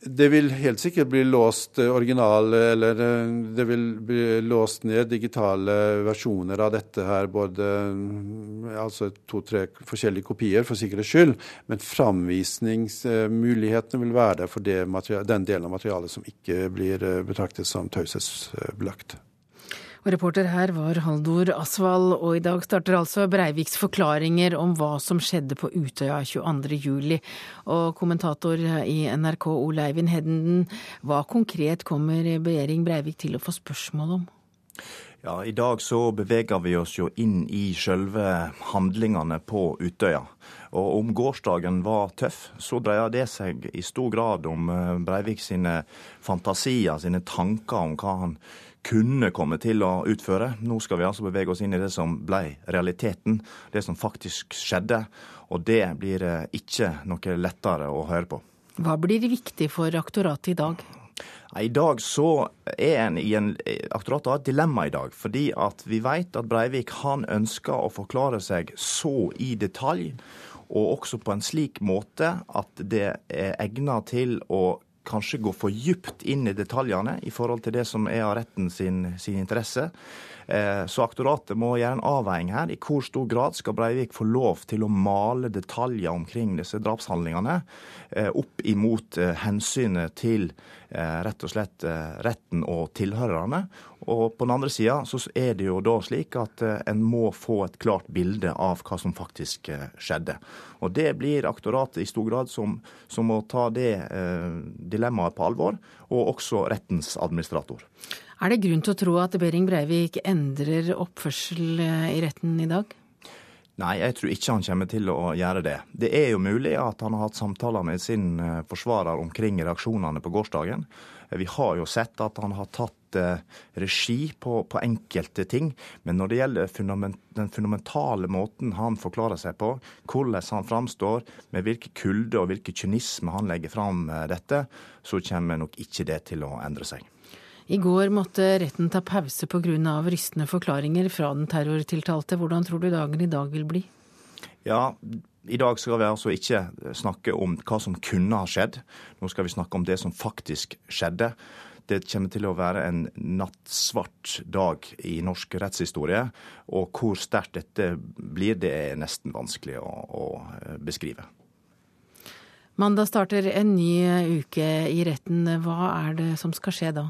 Det vil helt sikkert bli låst eh, original, eller eh, det vil bli låst ned digitale versjoner av dette her. Både mm, altså to-tre forskjellige kopier, for sikkerhets skyld. Men framvisningsmulighetene vil være der for den delen av materialet som ikke blir eh, betraktet som taushetsbelagt. Og reporter her var Haldor Asvald, og i dag starter altså Breiviks forklaringer om hva som skjedde på Utøya 22.07. Og kommentator i NRK Ole Eivind Hedden, hva konkret kommer Behring Breivik til å få spørsmål om? Ja, I dag så beveger vi oss jo inn i selve handlingene på Utøya. Og om gårsdagen var tøff, så dreier det seg i stor grad om eh, Breivik sine fantasier, sine tanker om hva han kunne komme til å utføre. Nå skal vi altså bevege oss inn i det som ble realiteten, det som faktisk skjedde. Og det blir eh, ikke noe lettere å høre på. Hva blir viktig for aktoratet i dag? I dag så er en i en Aktoratet har et dilemma i dag. Fordi at vi vet at Breivik han ønsker å forklare seg så i detalj, og også på en slik måte at det er egnet til å kanskje gå for djupt inn i detaljene i forhold til det som er av retten sin, sin interesse. Eh, så aktoratet må gjøre en avveining her. I hvor stor grad skal Breivik få lov til å male detaljer omkring disse drapshandlingene eh, opp imot eh, hensynet til rett og slett retten og tilhørerne. Og på den andre sida så er det jo da slik at en må få et klart bilde av hva som faktisk skjedde. Og det blir aktoratet i stor grad som, som må ta det eh, dilemmaet på alvor, og også rettens administrator. Er det grunn til å tro at Behring Breivik endrer oppførsel eh, i retten i dag? Nei, jeg tror ikke han kommer til å gjøre det. Det er jo mulig at han har hatt samtaler med sin eh, forsvarer omkring reaksjonene på gårsdagen. Eh, vi har jo sett at han har tatt regi på, på enkelte ting. Men når det gjelder fundament, den fundamentale måten han forklarer seg på, hvordan han framstår, med hvilken kulde og hvilken kynisme han legger fram dette, så kommer nok ikke det til å endre seg. I går måtte retten ta pause pga. rystende forklaringer fra den terrortiltalte. Hvordan tror du dagen i dag vil bli? Ja, i dag skal vi altså ikke snakke om hva som kunne ha skjedd. Nå skal vi snakke om det som faktisk skjedde. Det kommer til å være en nattsvart dag i norsk rettshistorie. Og hvor sterkt dette blir, det er nesten vanskelig å, å beskrive. Mandag starter en ny uke i retten. Hva er det som skal skje da?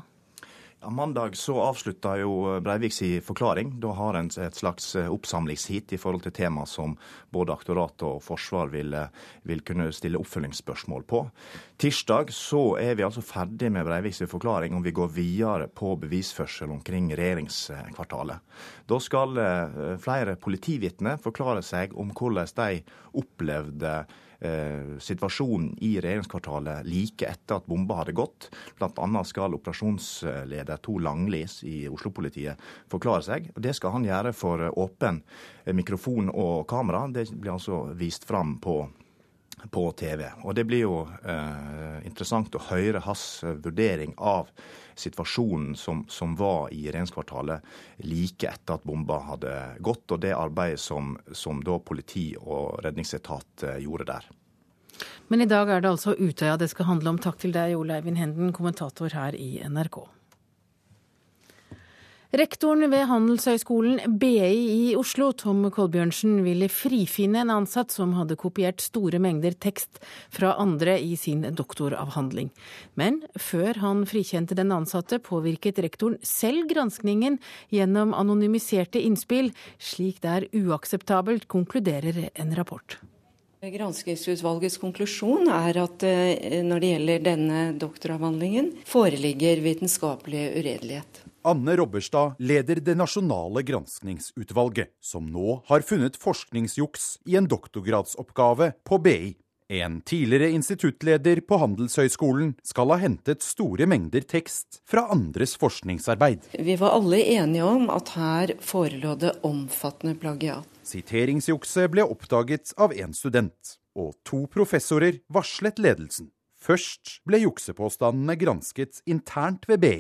Mandag så avslutta jo Breivik si forklaring. Da har en et slags oppsamlingsheat oppsamlingshit i forhold til tema som både aktorat og forsvar vil, eh, vil, kunne stille oppfølgingsspørsmål på. Tirsdag så er vi altså ferdig med Breivik sin forklaring om vi går videre på bevisførsel omkring regjeringskvartalet. Da skal eh, flere politivitner forklare seg om hvordan de opplevde eh, situasjonen i regjeringskvartalet like etter at bomba hadde gått. Bl.a. skal operasjonsleder Tor Langlis i Oslo-politiet forklare seg. og Det skal han gjøre for åpen mikrofon og kamera. Det blir altså vist fram på på TV. Og Det blir jo eh, interessant å høre hans vurdering av situasjonen som, som var i regjeringskvartalet like etter at bomba hadde gått, og det arbeidet som, som da politi og redningsetat eh, gjorde der. Men i dag er det altså Utøya det skal handle om. Takk til deg, Ole Eivind Henden, kommentator her i NRK. Rektoren ved Handelshøyskolen BI i Oslo, Tom Kolbjørnsen, ville frifinne en ansatt som hadde kopiert store mengder tekst fra andre i sin doktoravhandling. Men før han frikjente den ansatte, påvirket rektoren selv granskningen gjennom anonymiserte innspill, slik det er uakseptabelt, konkluderer en rapport. Granskingsutvalgets konklusjon er at eh, når det gjelder denne doktoravhandlingen, foreligger vitenskapelig uredelighet. Anne Robberstad leder det nasjonale granskningsutvalget, som nå har funnet forskningsjuks i en doktorgradsoppgave på BI. En tidligere instituttleder på Handelshøyskolen skal ha hentet store mengder tekst fra andres forskningsarbeid. Vi var alle enige om at her forelå det omfattende plagiat. Siteringsjukset ble oppdaget av en student, og to professorer varslet ledelsen. Først ble juksepåstandene gransket internt ved BI.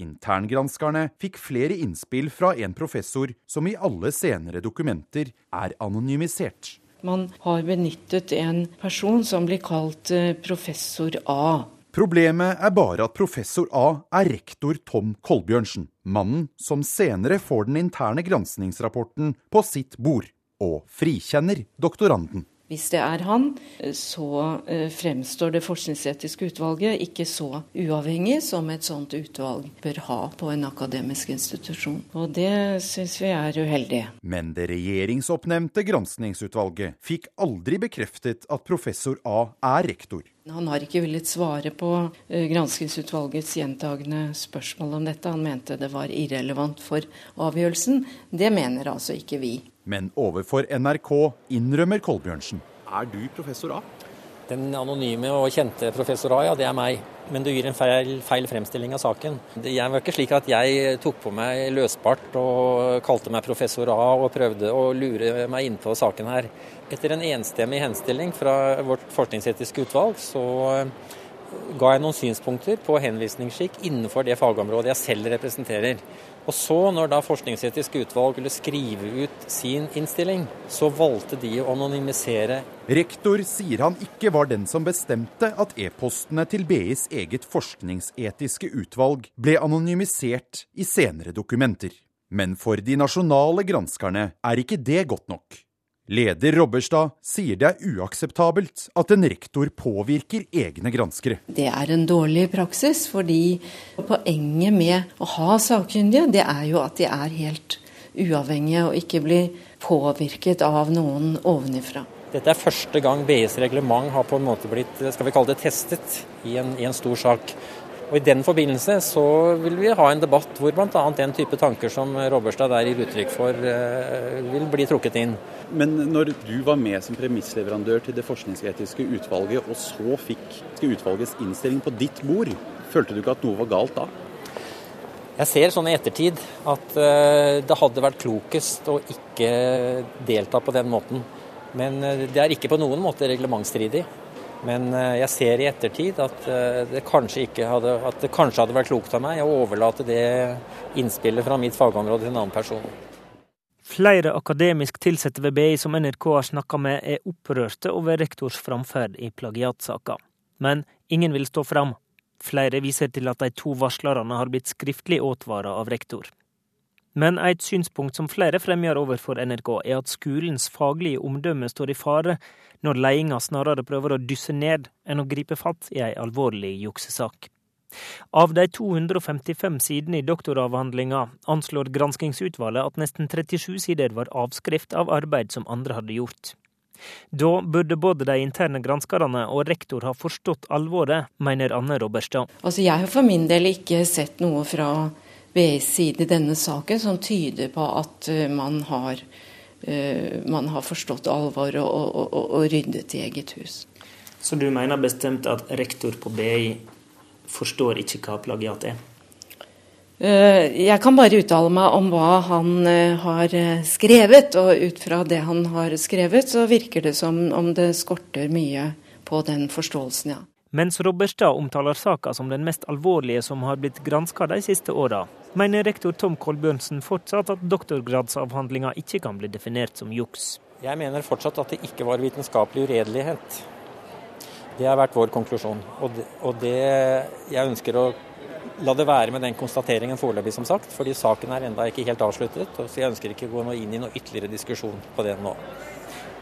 Interngranskerne fikk flere innspill fra en professor som i alle senere dokumenter er anonymisert. Man har benyttet en person som blir kalt eh, professor A. Problemet er bare at professor A er rektor Tom Kolbjørnsen, mannen som senere får den interne granskningsrapporten på sitt bord, og frikjenner doktoranden. Hvis det er han, så eh, fremstår det forskningsetiske utvalget ikke så uavhengig som et sånt utvalg bør ha på en akademisk institusjon. Og det syns vi er uheldig. Men det regjeringsoppnevnte granskningsutvalget fikk aldri bekreftet at professor A er rektor. Han har ikke villet svare på eh, granskingsutvalgets gjentagende spørsmål om dette. Han mente det var irrelevant for avgjørelsen. Det mener altså ikke vi. Men overfor NRK innrømmer Kolbjørnsen. Er du professor A? Den anonyme og kjente professor A, ja, det er meg. Men du gir en feil, feil fremstilling av saken. Det var ikke slik at jeg tok på meg løsbart og kalte meg professor A og prøvde å lure meg inn på saken her. Etter en enstemmig henstilling fra vårt forskningsetiske utvalg, så ga jeg noen synspunkter på henvisningsskikk innenfor det fagområdet jeg selv representerer. Og så, når da Forskningsetisk utvalg ville skrive ut sin innstilling, så valgte de å anonymisere. Rektor sier han ikke var den som bestemte at e-postene til BIs eget forskningsetiske utvalg ble anonymisert i senere dokumenter. Men for de nasjonale granskerne er ikke det godt nok. Leder Robberstad sier det er uakseptabelt at en rektor påvirker egne granskere. Det er en dårlig praksis, fordi poenget med å ha sakkyndige, det er jo at de er helt uavhengige og ikke blir påvirket av noen ovenifra. Dette er første gang BIs reglement har på en måte blitt skal vi kalle det, testet i en, i en stor sak. Og I den forbindelse så vil vi ha en debatt hvor bl.a. den type tanker som Robberstad der gir uttrykk for, eh, vil bli trukket inn. Men når du var med som premissleverandør til det forskningsetiske utvalget, og så fikk utvalgets innstilling på ditt bord, følte du ikke at noe var galt da? Jeg ser sånn i ettertid at eh, det hadde vært klokest å ikke delta på den måten. Men eh, det er ikke på noen måte reglementsstridig. Men eh, jeg ser i ettertid at eh, det kanskje, hadde, at det kanskje hadde vært klokt av meg å overlate det innspillet fra mitt fagområde til en annen person. Flere akademisk ansatte ved BI som NRK har snakka med, er opprørte over rektors framferd i plagiatsaka. Men ingen vil stå fram. Flere viser til at de to varslerne har blitt skriftlig advara av rektor. Men et synspunkt som flere fremgjør overfor NRK, er at skolens faglige omdømme står i fare når ledelsen snarere prøver å dysse ned enn å gripe fatt i ei alvorlig juksesak. Av de 255 sidene i doktoravhandlinga anslår granskingsutvalget at nesten 37 sider var avskrift av arbeid som andre hadde gjort. Da burde både de interne granskerne og rektor ha forstått alvoret, mener Anne Robberstad. Altså, jeg har for min del ikke sett noe fra BIs side i denne saken som tyder på at eh, man har, uh, man har forstått alvoret og, og, og, og, ryddet i eget hus. Så du mener bestemt at rektor på BI forstår ikke hva plagiat er? Uh, jeg kan bare uttale meg om hva han har skrevet, og ut fra det han har skrevet, så virker det som om det skorter mye på den forståelsen, ja. Mens Robberstad omtaler saka som den mest alvorlige som har blitt granska de siste åra, mener rektor Tom Kolbjørnsen fortsatt at doktorgradsavhandlinga ikke kan bli definert som juks. Jeg mener fortsatt at det ikke var vitenskapelig uredelighet. Det har vært vår konklusjon. Og det, og det jeg ønsker å la det være med den konstateringen foreløpig, som sagt. Fordi saken er enda ikke helt avsluttet. Så jeg ønsker ikke å gå inn i noe ytterligere diskusjon på det nå.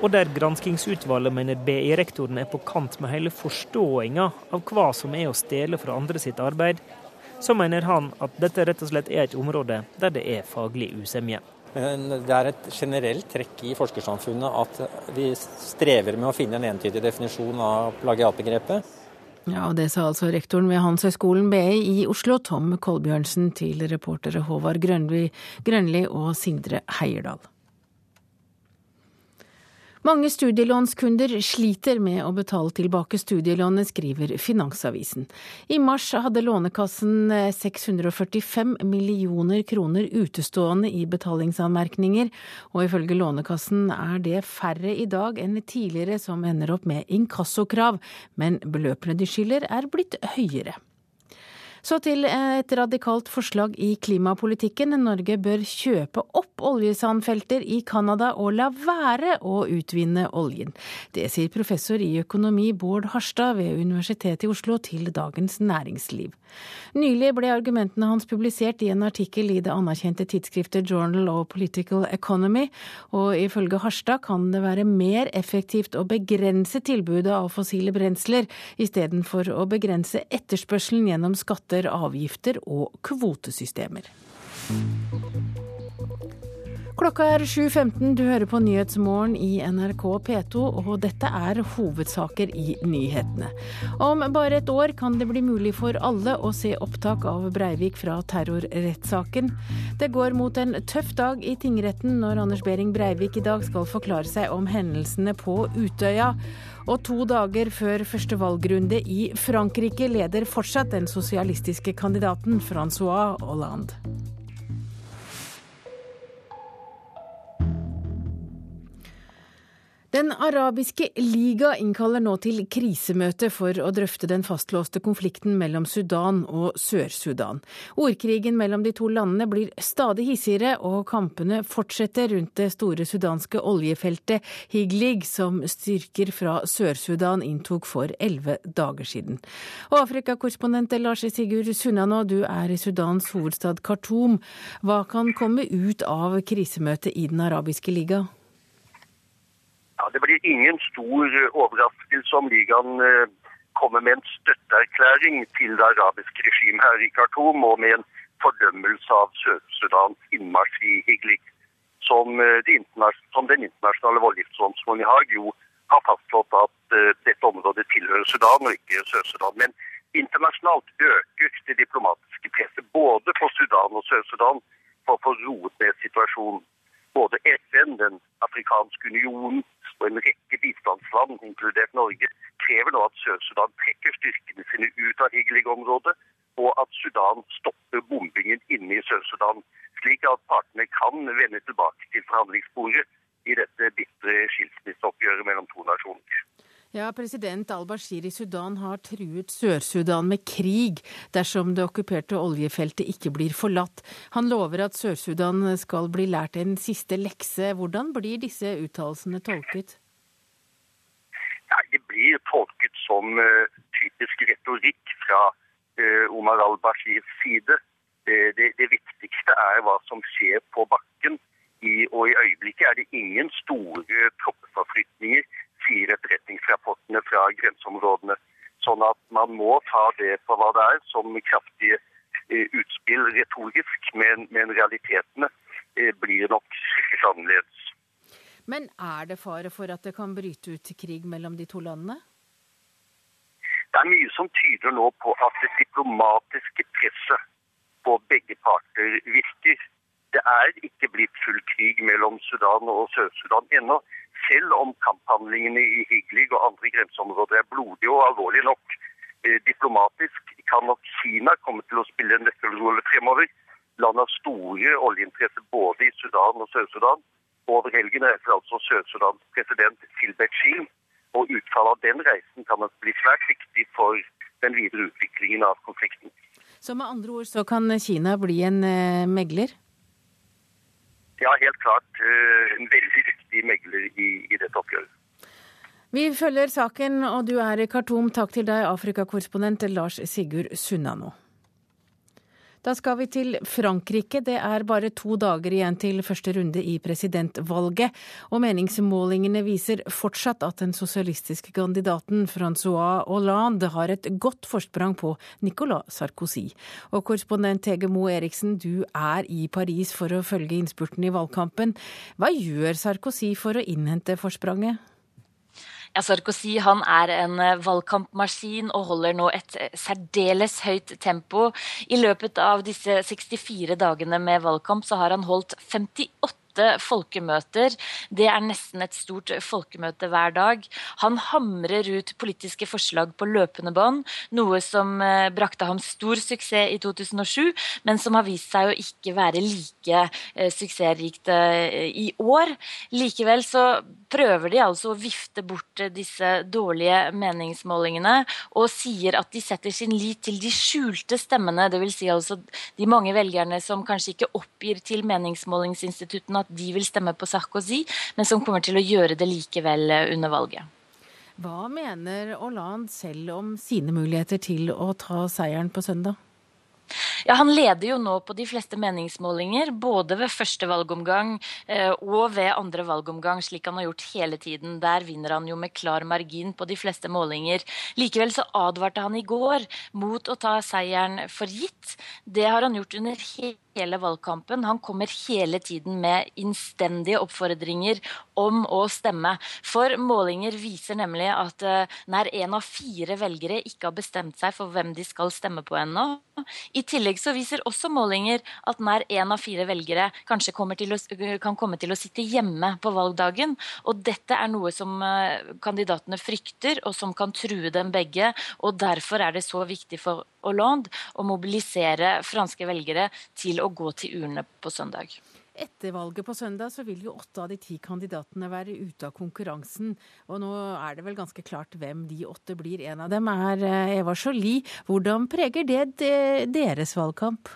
Og der granskingsutvalget mener BI-rektoren er på kant med hele forståinga av hva som er å stjele fra andre sitt arbeid, så mener han at dette rett og slett er et område der det er faglig usemje. Men det er et generelt trekk i forskersamfunnet at vi strever med å finne en entydig definisjon av plagiatbegrepet. Ja, og Det sa altså rektoren ved Handelshøyskolen BI i Oslo, Tom Kolbjørnsen, til reportere Håvard Grønli og Sindre Heierdal. Mange studielånskunder sliter med å betale tilbake studielånet, skriver Finansavisen. I mars hadde Lånekassen 645 millioner kroner utestående i betalingsanmerkninger, og ifølge Lånekassen er det færre i dag enn tidligere som ender opp med inkassokrav, men beløpene de skylder er blitt høyere. Så til et radikalt forslag i klimapolitikken. Norge bør kjøpe opp oljesandfelter i Canada og la være å utvinne oljen. Det sier professor i økonomi Bård Harstad ved Universitetet i Oslo til Dagens Næringsliv. Nylig ble argumentene hans publisert i en artikkel i det anerkjente tidsskriftet Journal of Political Economy, og ifølge Harstad kan det være mer effektivt å begrense tilbudet av fossile brensler, istedenfor å begrense etterspørselen gjennom skatter avgifter og kvotesystemer. Klokka er 7.15, du hører på Nyhetsmorgen i NRK P2, og dette er hovedsaker i nyhetene. Om bare et år kan det bli mulig for alle å se opptak av Breivik fra terrorrettssaken. Det går mot en tøff dag i tingretten når Anders Behring Breivik i dag skal forklare seg om hendelsene på Utøya. Og to dager før første valgrunde i Frankrike leder fortsatt den sosialistiske kandidaten Francois Hollande. Den arabiske liga innkaller nå til krisemøte for å drøfte den fastlåste konflikten mellom Sudan og Sør-Sudan. Ordkrigen mellom de to landene blir stadig hissigere, og kampene fortsetter rundt det store sudanske oljefeltet Higlig, som styrker fra Sør-Sudan inntok for elleve dager siden. Afrikakorrespondent Lars Sigurd Sunnanå, du er i Sudans hovedstad Khartoum. Hva kan komme ut av krisemøtet i Den arabiske liga? Ja, Det blir ingen stor eh, overraskelse om ligaen eh, kommer med en støtteerklæring til det arabiske regimet her i Khartoum, og med en fordømmelse av Sør-Sudans innmarsj i Higlik, som, eh, som den internasjonale voldgiftsdomstolen i Haag jo har fastslått at dette området tilhører Sudan og ikke Sør-Sudan. Men internasjonalt øker det diplomatiske presset både på Sudan og Sør-Sudan for å få roet ned situasjonen. Både FN, Den afrikanske unionen, og en rekke bistandsland, inkludert Norge, krever nå at Sør-Sudan trekker styrkene sine ut av Higlig-området, og at Sudan stopper bombingen inne i Sør-Sudan, slik at partene kan vende tilbake til forhandlingsbordet i dette bitre skilsmisseoppgjøret mellom to nasjoner. Ja, President al-Bashir i Sudan har truet Sør-Sudan med krig dersom det okkuperte oljefeltet ikke blir forlatt. Han lover at Sør-Sudan skal bli lært en siste lekse. Hvordan blir disse uttalelsene tolket? Ja, det blir tolket som uh, typisk retorikk fra uh, Omar al-Bashirs side. Det, det, det, viktigste er hva som skjer på bakken. I, og i øyeblikket er det ingen store troppeforflytninger sier etterretningsrapportene fra grenseområdene. Sånn at man må ta det på hva det er, som kraftige eh, utspill retorisk, men, men realitetene eh, blir nok sikkert annerledes. Men er det fare for at det kan bryte ut krig mellom de to landene? Det er mye som tyder nå på at det diplomatiske presset på begge parter virker. Det er ikke blitt full krig mellom Sudan og Sør-Sudan ennå selv om kamphandlingene i Higlig og andre grenseområder er blodige og alvorlige nok. Eh, diplomatisk kan nok Kina komme til å spille en nøkkelrolle fremover. Landet har store oljeinteresser både i Sudan og Sør-Sudan. Over helgen reiser altså Sør-Sudans president til Beijing. Og utfallet av den reisen kan bli svært viktig for den videre utviklingen av konflikten. Så med andre ord så kan Kina bli en eh, megler? Ja, helt klart. Eh, en veldig viktig megler i, i dette oppgjøret. Vi følger saken, og du er i Khartoum. Takk til deg, Afrikakorrespondent Lars Sigurd Sunnanå. Da skal vi til Frankrike. Det er bare to dager igjen til første runde i presidentvalget. Og meningsmålingene viser fortsatt at den sosialistiske kandidaten Francois Hollande har et godt forsprang på Nicolas Sarkozy. Og korrespondent Hege Moe Eriksen, du er i Paris for å følge innspurten i valgkampen. Hva gjør Sarkozy for å innhente forspranget? Sarkozy han er en eh, valgkampmaskin og holder nå et eh, særdeles høyt tempo. I løpet av disse 64 dagene med valgkamp så har han holdt 58 åtte folkemøter. Det er nesten et stort folkemøte hver dag. Han hamrer ut politiske forslag på løpende bånd, noe som eh, brakte ham stor suksess i 2007, men som har vist seg å ikke være like eh, suksessrikt eh, i år. Likevel så prøver de altså å vifte bort disse dårlige meningsmålingene og sier at de setter sin lit til de skjulte stemmene, dvs. Si altså de mange velgerne som kanskje ikke oppgir til meningsmålingsinstituttene at de vil stemme på Sarkozy, men som kommer til å gjøre det likevel eh, under valget. Hva mener Hollande selv om sine muligheter til å ta seieren på søndag? Ja, Han leder jo nå på de fleste meningsmålinger, både ved første valgomgang eh, og ved andre valgomgang, slik han har gjort hele tiden. Der vinner han jo med klar margin på de fleste målinger. Likevel så advarte han i går mot å ta seieren for gitt. Det har han gjort under hele hele valgkampen. Han kommer hele tiden med innstendige oppfordringer om å stemme. For målinger viser nemlig at uh, nær én av fire velgere ikke har bestemt seg for hvem de skal stemme på ennå. I tillegg så viser også målinger at nær én av fire velgere kanskje å, kan komme til å sitte hjemme på valgdagen. Og dette er noe som uh, kandidatene frykter, og som kan true dem begge. Og derfor er det så viktig for Hollande å mobilisere franske velgere til å gå til urnene på søndag. Etter valget på søndag så vil jo åtte av de ti kandidatene være ute av konkurransen. Og nå er det vel ganske klart hvem de åtte blir. En av dem er eh, Eva Jolie. Hvordan preger det deres valgkamp?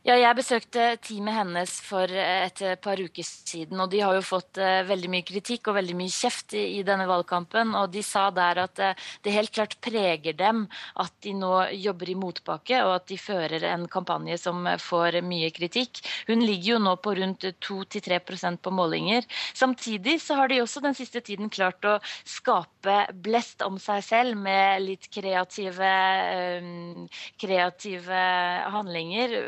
Ja, jeg besøkte teamet hennes for et par uker siden, og de har jo fått uh, veldig mye kritikk og veldig mye kjeft i, denne valgkampen. Og de sa der at det helt klart preger dem at de nå jobber i motbakke, og at de fører en kampanje som får mye kritikk. Hun ligger jo nå på rundt 2-3% på målinger. Samtidig så har de også den siste tiden klart å skape blest om seg selv med litt kreative, kreative handlinger.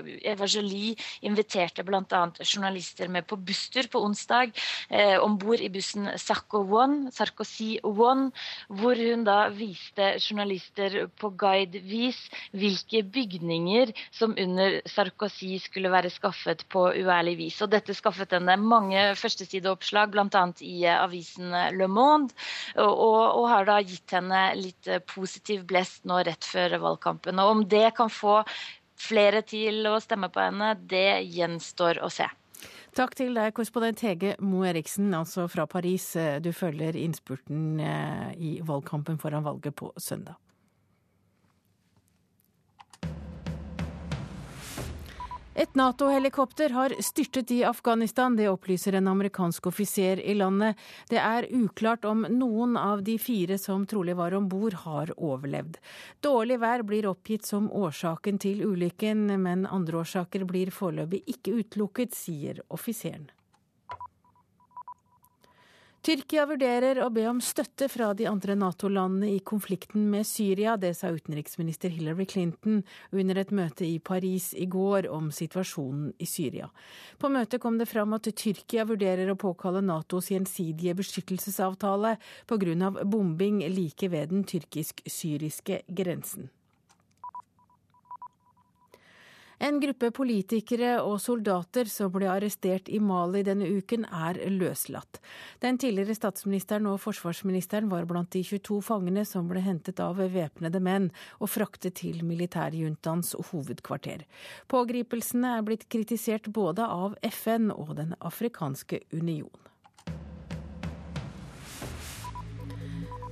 Eva Jolie inviterte bl.a. journalister med på busstur på onsdag eh, om bord i bussen Sarko One, Sarkozy One, hvor hun da viste journalister på guidevis hvilke bygninger som under Sarkozy skulle være skaffet på uærlig vis. Og dette skaffet henne mange førstesideoppslag, bl.a. i eh, avisen Le Monde, og, og, har da gitt henne litt eh, positiv blest nå rett før valgkampen. Og om det kan få flere til å stemme på henne, det gjenstår å se. Takk til deg, korrespondent Hege Moe Eriksen, altså fra Paris. Du følger innspurten eh, i valgkampen foran valget på søndag. Et Nato-helikopter har styrtet i Afghanistan, det opplyser en amerikansk offiser i landet. Det er uklart om noen av de fire som trolig var om bord, har overlevd. Dårlig vær blir oppgitt som årsaken til ulykken, men andre årsaker blir foreløpig ikke utelukket, sier offiseren. Tyrkia vurderer å be om støtte fra de andre Nato-landene i konflikten med Syria. Det sa utenriksminister Hillary Clinton under et møte i Paris i går om situasjonen i Syria. På møtet kom det fram at Tyrkia vurderer å påkalle Natos gjensidige beskyttelsesavtale pga. bombing like ved den tyrkisk-syriske grensen. En gruppe politikere og soldater som ble arrestert i Mali denne uken, er løslatt. Den tidligere statsministeren og forsvarsministeren var blant de 22 fangene som ble hentet av væpnede menn og fraktet til militærjuntaens hovedkvarter. Pågripelsene er blitt kritisert både av FN og Den afrikanske union.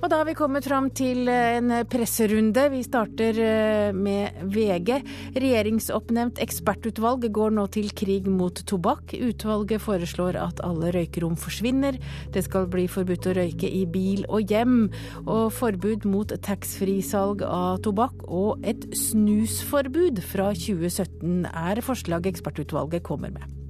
Og da har vi kommet fram til eh, en presserunde. Vi starter eh, med VG. Regjeringsoppnevnt ekspertutvalg går nå til krig mot tobakk. Utvalget foreslår at alle røykerom forsvinner. Det skal bli forbudt å røyke i bil og hjem. Og forbud mot taxfree-salg av tobakk. Og et snusforbud fra 2017 er forslaget ekspertutvalget kommer med.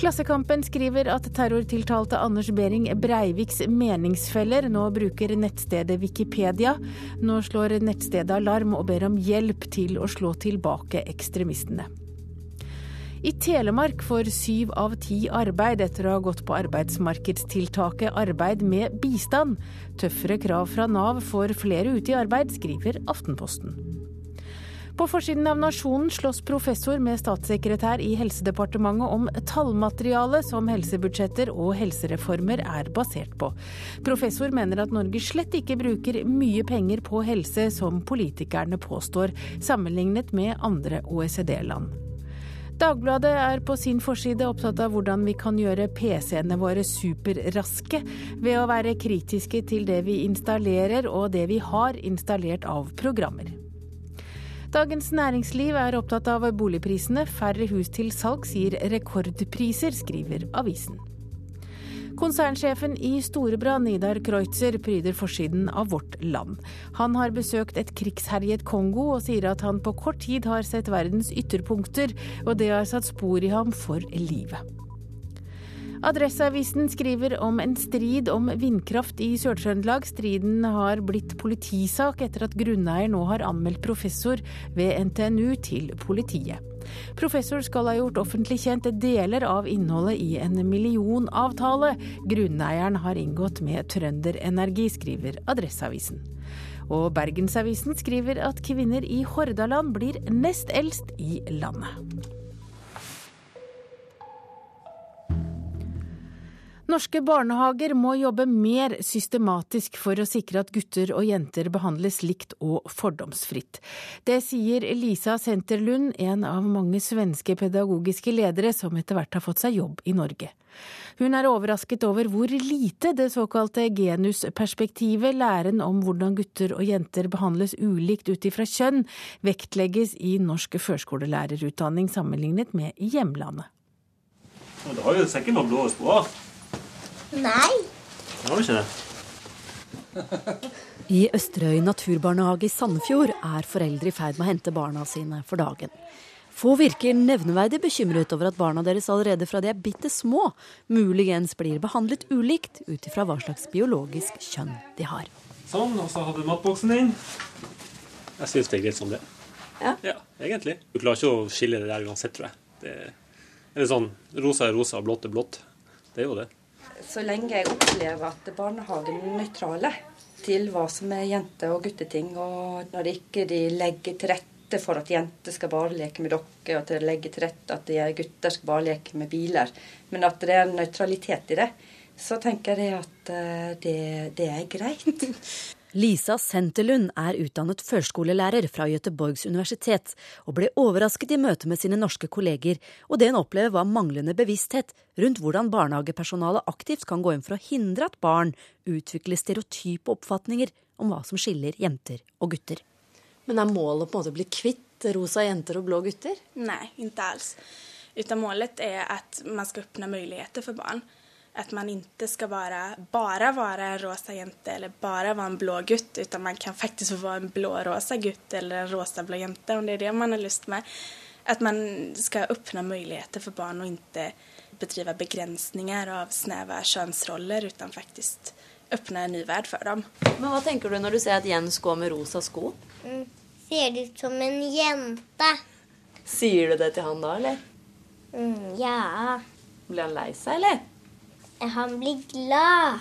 Klassekampen skriver at terrortiltalte Anders Behring Breiviks meningsfeller nå bruker nettstedet Wikipedia. Nå slår nettstedet alarm og ber om hjelp til å slå tilbake ekstremistene. I Telemark får syv av ti arbeid etter å ha gått på arbeidsmarkedstiltaket Arbeid med bistand. Tøffere krav fra Nav får flere ut i arbeid, skriver Aftenposten. På forsiden av Nasjonen slåss professor med statssekretær i Helsedepartementet om tallmateriale som helsebudsjetter og helsereformer er basert på. Professor mener at Norge slett ikke bruker mye penger på helse, som politikerne påstår, sammenlignet med andre OECD-land. Dagbladet er på sin forside opptatt av hvordan vi kan gjøre PC-ene våre superraske ved å være kritiske til det vi installerer og det vi har installert av programmer. Dagens Næringsliv er opptatt av boligprisene. Færre hus til salg sier rekordpriser, skriver avisen. Konsernsjefen i Storebra, Nidar Kreutzer, pryder forsiden av Vårt Land. Han har besøkt et krigsherjet Kongo, og sier at han på kort tid har sett verdens ytterpunkter, og det har satt spor i ham for livet. Adresseavisen skriver om en strid om vindkraft i Sør-Trøndelag. Striden har blitt politisak etter at grunneier nå har anmeldt professor ved NTNU til politiet. Professor skal ha gjort offentlig kjent deler av innholdet i en millionavtale grunneieren har inngått med Trønderenergi, skriver Adresseavisen. Og Bergensavisen skriver at kvinner i Hordaland blir nest eldst i landet. Norske barnehager må jobbe mer systematisk for å sikre at gutter og jenter behandles likt og fordomsfritt. Det sier Lisa Senterlund, en av mange svenske pedagogiske ledere som etter hvert har fått seg jobb i Norge. Hun er overrasket over hvor lite det såkalte genusperspektivet, læren om hvordan gutter og jenter behandles ulikt ut ifra kjønn, vektlegges i norsk førskolelærerutdanning sammenlignet med i hjemlandet. Det har jo sikkert noen blå på. Nei. Har du ikke det? I Østerøy naturbarnehage i Sandefjord er foreldre i ferd med å hente barna sine for dagen. Få virker nevneverdig bekymret over at barna deres allerede fra de er bitte små, muligens blir behandlet ulikt ut ifra hva slags biologisk kjønn de har. Sånn, og så har du matboksen din. Jeg syns det er greit som det. Ja. ja, egentlig. Du klarer ikke å skille det der uansett, tror jeg. Det er sånn rosa er rosa, blått er blått. Det er jo det så lenge jeg opplever at barnehagen er nøytrale til hva som er jente- og gutteting, og når de ikke de legger til rette for at jenter skal bare leke med dokker, og at de legger til rette at gutter skal bare leke med biler, men at det er en nøytralitet i det, så tenker jeg at eh, det, det er greit. Lisa Senterlund er utdannet førskolelærer fra Göteborgs universitet, og ble overrasket i møte med sine norske kolleger, og det hun opplever var manglende bevissthet rundt hvordan barnehagepersonalet aktivt kan gå inn for å hindre at barn utvikler stereotype oppfatninger om hva som skiller jenter og gutter. Men er målet på en måte å bli kvitt rosa jenter og blå gutter? Nei, ikke alls. Utan målet er at man skal åpne muligheter for barn at man ikke skal vara, bara vara en rosa jente eller bare være en blå gutt, utan man kan faktisk få være en blå-rosa gutt eller en rosa-blå jente om det er det man har lyst med. At man skal åpne muligheter for barn og ikke bedrive begrensninger av snäva könsroller utan faktisk åpne en ny värld for dem. Men Hva tenker du når du ser at Jens går med rosa sko? Mm, ser ut som en jente. Sier du det til han da, eller? Mm, ja. Blir han lei seg, eller? Han blir glad.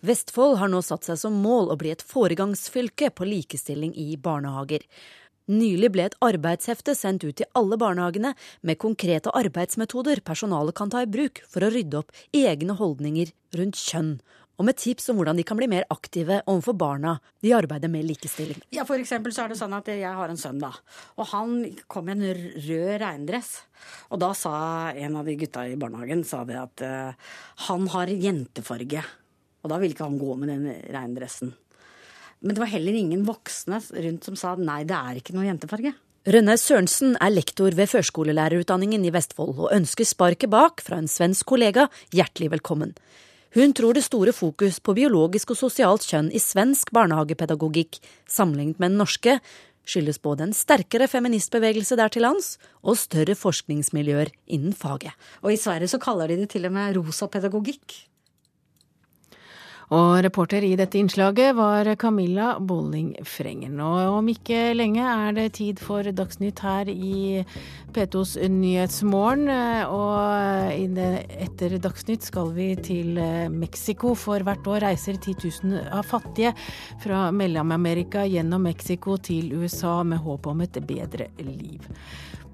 Vestfold har nå satt seg som mål å bli et foregangsfylke på likestilling i barnehager. Nylig ble et arbeidshefte sendt ut til alle barnehagene med konkrete arbeidsmetoder personalet kan ta i bruk for å rydde opp egne holdninger rundt kjønn, og med tips om hvordan de kan bli mer aktive overfor barna de arbeider med likestilling. Ja, For eksempel så er det sånn at jeg har en sønn, da. Og han kom i en rød regndress. Og da sa en av de gutta i barnehagen sa det at uh, han har jentefarge. Og da ville ikke han gå med den regndressen. Men det var heller ingen voksne rundt som sa nei, det er ikke noe jentefarge. Rønne Sørensen er lektor ved førskolelærerutdanningen i Vestfold, og ønsker sparket bak fra en svensk kollega hjertelig velkommen. Hun tror det store fokus på biologisk og sosialt kjønn i svensk barnehagepedagogikk sammenlignet med den norske skyldes både en sterkere feministbevegelse der til lands og større forskningsmiljøer innen faget. Og i Sverige så kaller de det til og med rosa pedagogikk. Og reporter i dette innslaget var Camilla Bolling Frengen. Og om ikke lenge er det tid for Dagsnytt her i P2s Nyhetsmorgen. Og etter Dagsnytt skal vi til Mexico, for hvert år reiser 10 000 av fattige fra Mellom-Amerika gjennom Mexico til USA med håp om et bedre liv.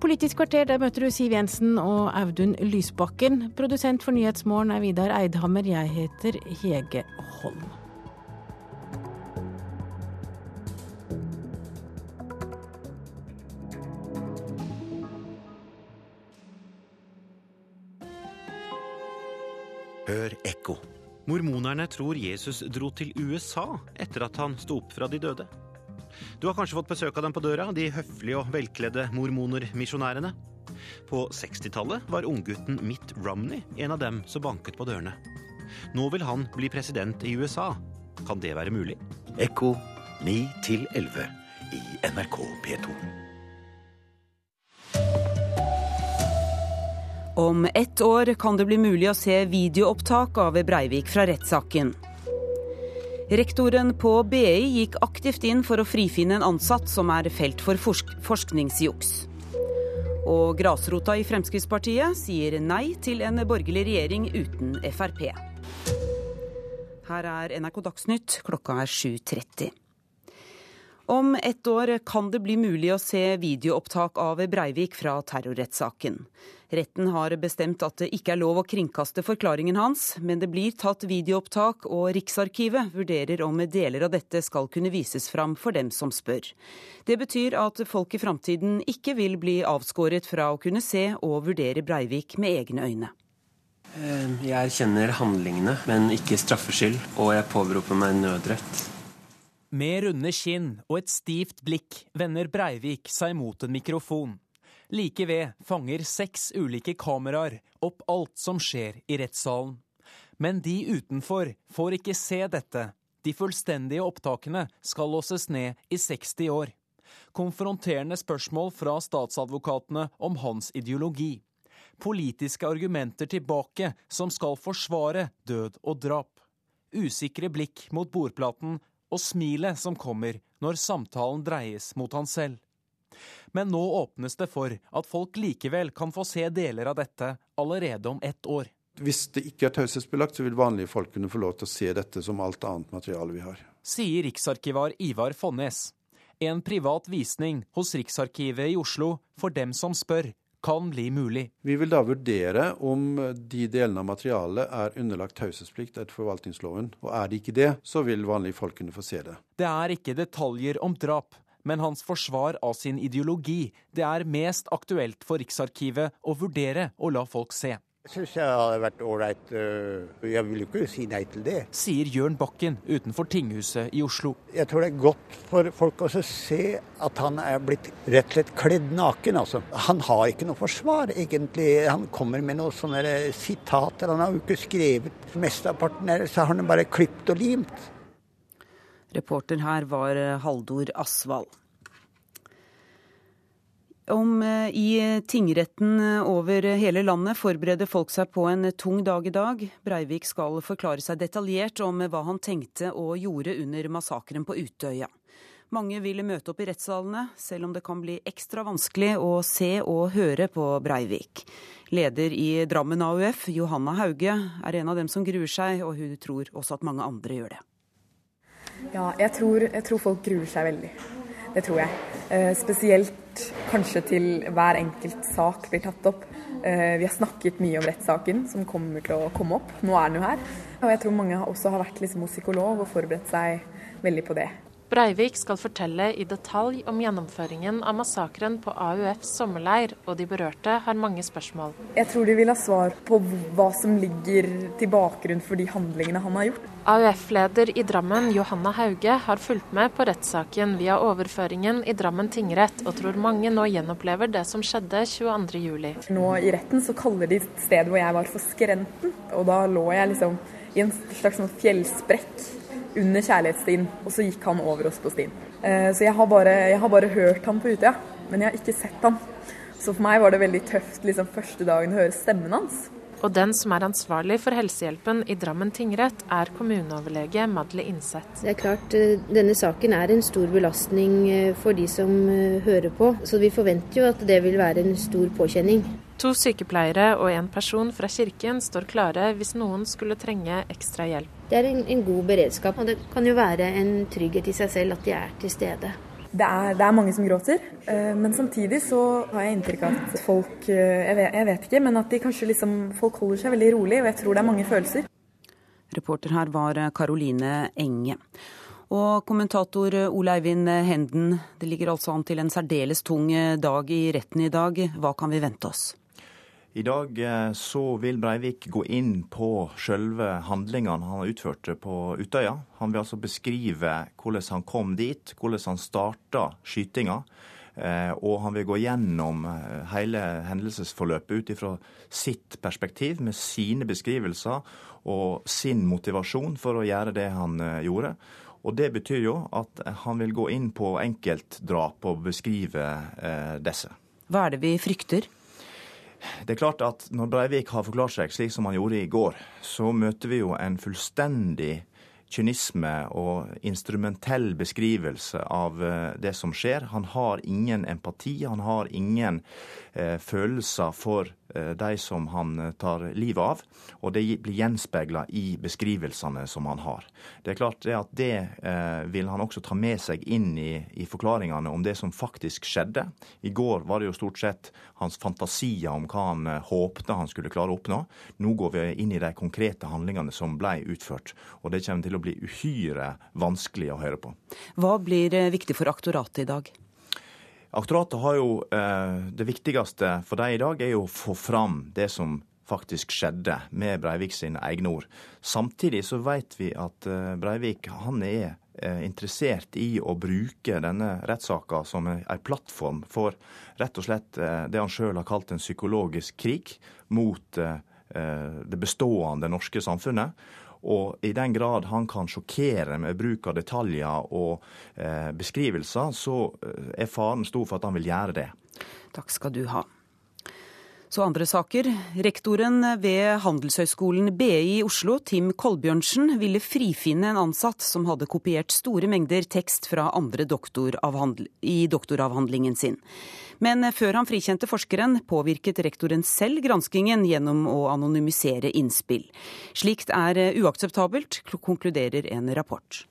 Politisk kvarter, der møter du Siv Jensen og Audun Lysbakken. Produsent for Nyhetsmorgen er Vidar Eidhammer. Jeg heter Hege Holm. Hør ekko. Mormonerne tror Jesus dro til USA etter at han sto opp fra de døde. Du har kanskje fått besøk av dem på døra, de høflige og velkledde mormoner-misjonærene. På 60-tallet var unggutten Mitt Romney en av dem som banket på dørene. Nå vil han bli president i USA. Kan det være mulig? Ekko 9 11 i NRK P2. Om ett år kan det bli mulig å se videoopptak av Breivik fra rettssaken. Rektoren på BI gikk aktivt inn for å frifinne en ansatt som er felt for forsk forskningsjuks. Og grasrota i Fremskrittspartiet sier nei til en borgerlig regjering uten Frp. Her er NRK Dagsnytt, klokka er 7.30. Om ett år kan det bli mulig å se videoopptak av Breivik fra terrorrettssaken. Retten har bestemt at det ikke er lov å kringkaste forklaringen hans, men det blir tatt videoopptak, og Riksarkivet vurderer om deler av dette skal kunne vises fram for dem som spør. Det betyr at folk i framtiden ikke vil bli avskåret fra å kunne se og vurdere Breivik med egne øyne. Eh, jeg erkjenner handlingene, men ikke straffskyld, og jeg påberoper meg nødrett. Med runde kinn og et stivt blikk vender Breivik seg mot en mikrofon. Like ved fanger seks ulike kameraer opp alt som skjer i rettssalen. Men de utenfor får ikke se dette. De fullstendige opptakene skal låses ned i 60 år. Konfronterende spørsmål fra statsadvokatene om hans ideologi. Politiske argumenter tilbake som skal forsvare død og drap. Usikre blikk mot bordplaten og smilet som kommer når samtalen dreies mot han selv. Men nå åpnes det for at folk likevel kan få se deler av dette allerede om ett år. Hvis det ikke er taushetsbelagt, så vil vanlige folk kunne få lov til å se dette som alt annet materiale vi har. Sier riksarkivar Ivar Fonnes. En privat visning hos Riksarkivet i Oslo for dem som spør, kan bli mulig. Vi vil da vurdere om de delene av materialet er underlagt taushetsplikt etter forvaltningsloven. Og er det ikke det, så vil vanlige folk kunne få se det. Det er ikke detaljer om drap, men hans forsvar av sin ideologi. Det er mest aktuelt for Riksarkivet å vurdere å la folk se. Jeg syns jeg hadde vært ålreit. Øh, jeg vil jo ikke si nei til det. Sier Jørn Bakken utenfor tinghuset i Oslo. Jeg tror det er godt for folk å se at han er blitt rett og slett kledd naken. Altså. Han har ikke noe forsvar, egentlig. Han kommer med noen sånne sitater. Han har jo ikke skrevet mesteparten det, så har han bare klipt og limt. Reporter her var Haldor Asvald. Om eh, i tingretten over hele landet forbereder folk seg på en tung dag i dag. Breivik skal forklare seg detaljert om hva han tenkte og gjorde under massakren på Utøya. Mange vil møte opp i rettssalene, selv om det kan bli ekstra vanskelig å se og høre på Breivik. Leder i Drammen AUF, Johanna Hauge, er en av dem som gruer seg, og hun tror også at mange andre gjør det. Ja, jeg tror, jeg tror folk gruer seg veldig. Det tror jeg. Eh, spesielt kanskje til hver enkelt sak blir tatt opp. Eh, vi har snakket mye om rettssaken som kommer til å komme opp. Nå er den jo her. Og jeg tror mange også har vært liksom hos psykolog og forberedt seg veldig på det. Breivik skal fortelle i detalj om gjennomføringen av massakren på AUFs sommerleir, og de berørte har mange spørsmål. Jeg tror de vil ha svar på hva som ligger til bakgrunn for de handlingene han har gjort. AUF-leder i Drammen, Johanna Hauge, har fulgt med på rettssaken via overføringen i Drammen tingrett, og tror mange nå gjenopplever det som skjedde 22.07. Nå i retten så kaller de stedet hvor jeg var for Skrenten, og da lå jeg liksom i en slags sånn fjellsprekk under kjærlighetsstien, og så gikk han over oss på stien. Eh, så jeg har, bare, jeg har bare hørt han på Utøya, men jeg har ikke sett han. Så for meg var det veldig tøft liksom, første dagen å høre stemmen hans. Og den som er ansvarlig for helsehjelpen i Drammen tingrett, er kommuneoverlege Madle Innseth. Det er klart, eh, Denne saken er en stor belastning eh, for de som hører på, så vi forventer jo at det vil være en stor påkjenning. To sykepleiere og en person fra kirken står klare hvis noen skulle trenge ekstra hjelp. Det er en, en, god beredskap, og det kan jo være en trygghet i seg selv at de er til stede. Det er, det er mange som gråter, eh, men samtidig så har jeg inntrykk av at folk eh, jeg vet, jeg vet, ikke, men at de kanskje liksom, folk holder seg veldig rolig, og jeg tror det er mange følelser. Reporter her var Karoline Enge. Og kommentator Ole Eivind Henden, det ligger altså an til en særdeles tung dag i retten i dag. Hva kan vi vente oss? I dag eh, så vil Breivik gå inn på selve handlingene han har utført på Utøya. Han vil altså beskrive hvordan han kom dit, hvordan han starta skytinga. Eh, og han vil gå gjennom eh, hele hendelsesforløpet ut ifra sitt perspektiv, med sine beskrivelser og sin motivasjon for å gjøre det han gjorde. Og Det betyr jo at han vil gå inn på enkeltdrap og beskrive disse. Hva er det vi frykter? Det er klart at Når Breivik har forklart seg slik som han gjorde i går, så møter vi jo en fullstendig kynisme og instrumentell beskrivelse av eh, det som skjer. Han har ingen empati, han har ingen følelser for Eh, de som han eh, tar livet av. Og det blir gjenspeila i beskrivelsene som han har. Det er klart at det eh, vil han også ta med seg inn i, i, forklaringene om det som faktisk skjedde. I går var det jo stort sett hans fantasier om hva han eh, håpte han skulle klare å oppnå. Nå går vi inn i de konkrete handlingene som ble utført. Og det kommer til å bli uhyre vanskelig å høre på. Hva blir viktig for aktoratet i dag? Aktoratet har jo eh, Det viktigste for dem i dag er jo å få fram det som faktisk skjedde med Breivik sine egne ord. Samtidig så vet vi at eh, Breivik han er eh, interessert i å bruke denne rettssaka som en plattform for rett og slett det han sjøl har kalt en psykologisk krig mot det bestående norske samfunnet. Og i den grad han kan sjokkere med bruk av detaljer og eh, beskrivelser, så eh, er faren stor for at han vil gjøre det. Takk skal du ha. Så andre saker. Rektoren ved Handelshøyskolen BI i Oslo, Tim Kolbjørnsen, ville frifinne en ansatt som hadde kopiert store mengder tekst fra andre doktoravhandl i doktoravhandlingen sin. Men før han frikjente forskeren, påvirket rektoren selv granskingen gjennom å anonymisere innspill. Slikt er uakseptabelt, konkluderer en rapport.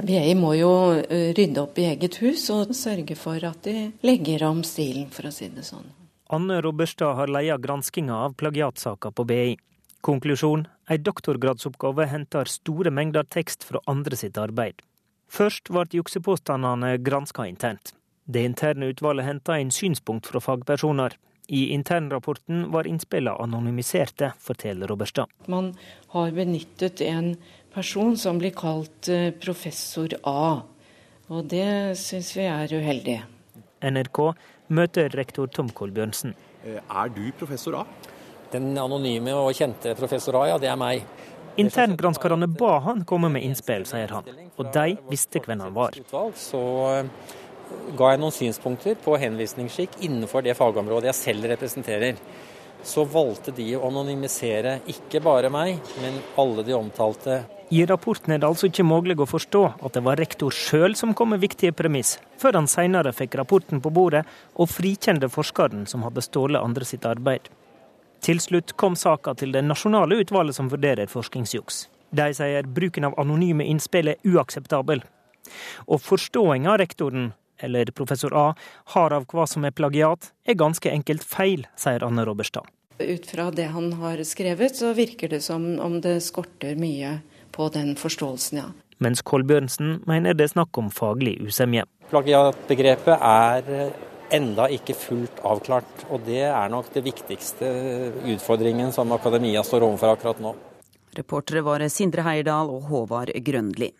BI må jo eh, rydde opp i eget hus og sørge for at de legger om stilen, for å si det sånn. Anne Robberstad har leia granskinga av plagiatsaka på BI. Konklusjon ei doktorgradsoppgave henter store mengder tekst fra andre sitt arbeid. Først ble juksepåstandene granska internt. Det interne utvalget henta inn synspunkt fra fagpersoner. I internrapporten var innspillene anonymiserte, forteller Robberstad. Man har benyttet en person som blir kalt eh, professor A, og det syns vi er uheldig. NRK møter rektor Tom Kolbjørnsen. Eh, er du professor A? Den anonyme og kjente professor A, ja, det er meg. Interngranskerne ba han komme med innspill, sier han, og de visste hvem han var. Så ga jeg noen synspunkter på henvisningsskikk innenfor det fagområdet jeg selv representerer. Så valgte de å anonymisere ikke bare meg, men alle de omtalte. I rapporten er det altså ikke mulig å forstå at det var rektor sjøl som kom med viktige premiss, før han senere fikk rapporten på bordet og frikjente forskeren som hadde stjålet andre sitt arbeid. Til slutt kom saka til det nasjonale utvalget som vurderer forskningsjuks. De sier bruken av anonyme innspill er uakseptabel. Og forståinga av rektoren eller professor A, har av hva som er plagiat, er ganske enkelt feil, sier Anne Robberstad. Ut fra det han har skrevet, så virker det som om det skorter mye på den forståelsen, ja. mens Kolbjørnsen mener det er snakk om faglig usemje. Plagiatbegrepet er enda ikke fullt avklart, og det er nok det viktigste utfordringen som akademia står overfor akkurat nå. Reportere var Sindre Heierdal og Håvard Grønli.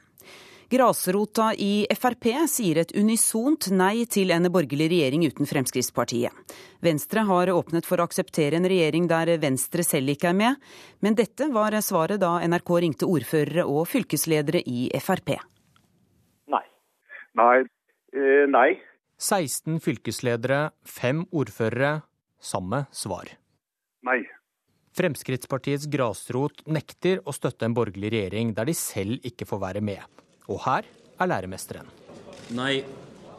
Grasrota i Frp sier et unisont nei til en borgerlig regjering uten Fremskrittspartiet. Venstre har åpnet for å akseptere en regjering der Venstre selv ikke er med, men dette var svaret da NRK ringte ordførere og fylkesledere i Frp. Nei. Nei. Eh, nei. 16 fylkesledere, fem ordførere. Samme svar. Nei. Fremskrittspartiets grasrot nekter å støtte en borgerlig regjering der de selv ikke får være med. Og her er læremesteren. Nei.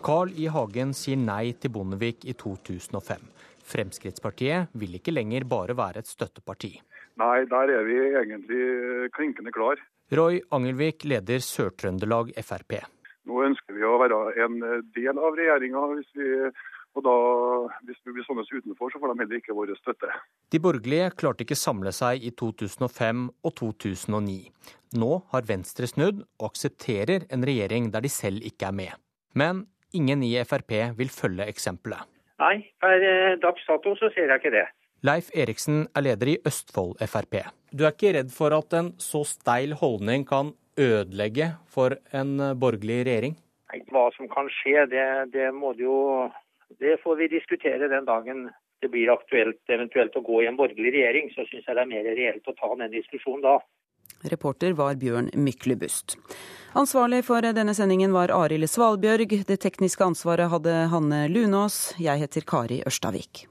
Carl I. Hagen sier nei til Bondevik i 2005. Fremskrittspartiet vil ikke lenger bare være et støtteparti. Nei, der er vi egentlig klinkende klar. Roy Angelvik leder Sør-Trøndelag Frp. Nå ønsker vi å være en del av regjeringa. Og da, hvis vi blir sånne utenfor, så får de heller ikke vår støtte. De borgerlige klarte ikke samle seg i 2005 og 2009. Nå har Venstre snudd og aksepterer en regjering der de selv ikke er med. Men ingen i Frp vil følge eksempelet. Nei, per eh, dags dato så ser jeg ikke det. Leif Eriksen er leder i Østfold Frp. Du er ikke redd for at en så steil holdning kan ødelegge for en borgerlig regjering? Nei, Hva som kan skje, det, det må det jo Det får vi diskutere den dagen det blir aktuelt eventuelt å gå i en borgerlig regjering. Så syns jeg det er mer reelt å ta den diskusjonen da. Reporter var Bjørn Myklebust. Ansvarlig for denne sendingen var Arild Svalbjørg. Det tekniske ansvaret hadde Hanne Lunås. Jeg heter Kari Ørstavik.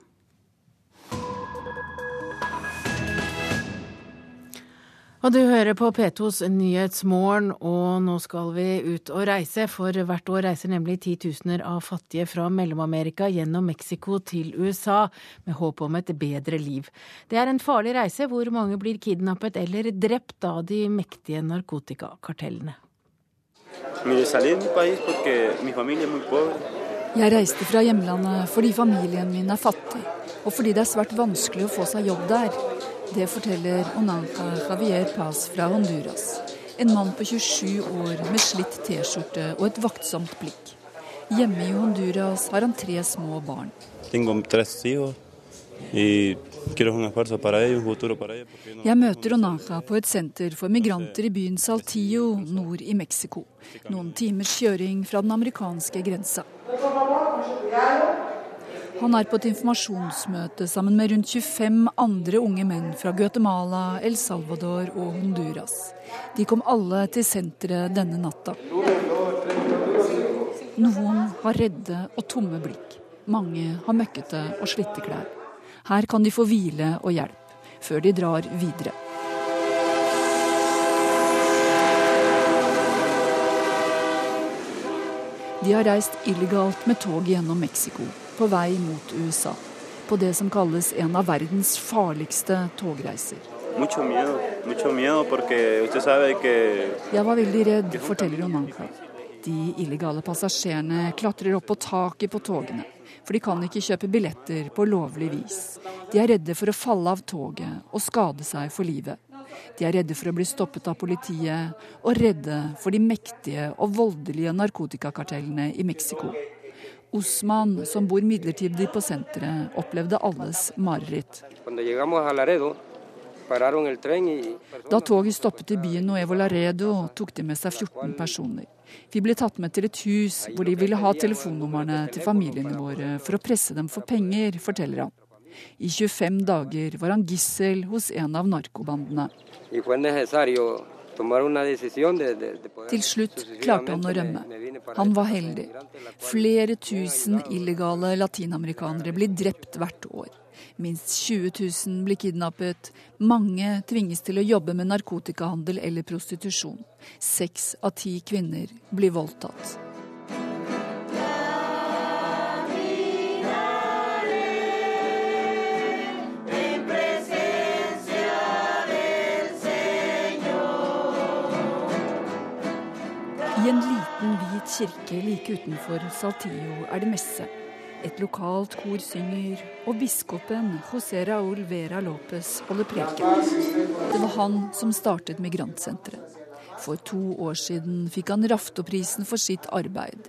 Og du hører på P2s Nyhetsmorgen, og nå skal vi ut og reise. For hvert år reiser nemlig titusener av fattige fra Mellom-Amerika gjennom Mexico til USA med håp om et bedre liv. Det er en farlig reise hvor mange blir kidnappet eller drept av de mektige narkotikakartellene. Jeg reiste fra hjemlandet fordi familien min er fattig, og fordi det er svært vanskelig å få seg jobb der. Det forteller Onanca Javier Paz fra Honduras. En mann på 27 år med slitt T-skjorte og et vaktsomt blikk. Hjemme i Honduras har han tre små barn. Jeg møter Onanca på et senter for migranter i byen Saltillo nord i Mexico. Noen timers kjøring fra den amerikanske grensa. Han er på et informasjonsmøte sammen med rundt 25 andre unge menn fra Guatemala, El Salvador og Honduras. De kom alle til senteret denne natta. Noen har redde og tomme blikk. Mange har møkkete og slitte klær. Her kan de få hvile og hjelp, før de drar videre. De har reist illegalt med tog gjennom Mexico på vei mot USA. På det som kalles en av verdens farligste togreiser. Jeg var veldig redd, forteller Onanka. De illegale passasjerene klatrer opp på taket på togene, for de kan ikke kjøpe billetter på lovlig vis. De er redde for å falle av toget og skade seg for livet. De er redde for å bli stoppet av politiet, og redde for de mektige og voldelige narkotikakartellene i Mexico. Osman, som bor midlertidig på senteret, opplevde alles mareritt. Da toget stoppet i byen Nuevo Laredo, tok de med seg 14 personer. Vi ble tatt med til et hus hvor de ville ha telefonnumrene til familiene våre for å presse dem for penger, forteller han. I 25 dager var han gissel hos en av narkobandene. Til slutt klarte han å rømme. Han var heldig. Flere tusen illegale latinamerikanere blir drept hvert år. Minst 20 000 blir kidnappet. Mange tvinges til å jobbe med narkotikahandel eller prostitusjon. Seks av ti kvinner blir voldtatt. I en liten, hvit kirke like utenfor Saltillo er det messe. Et lokalt kor synger, og biskopen José Raúl Vera Lopez holder preken. Det var han som startet migrantsenteret. For to år siden fikk han Raftoprisen for sitt arbeid.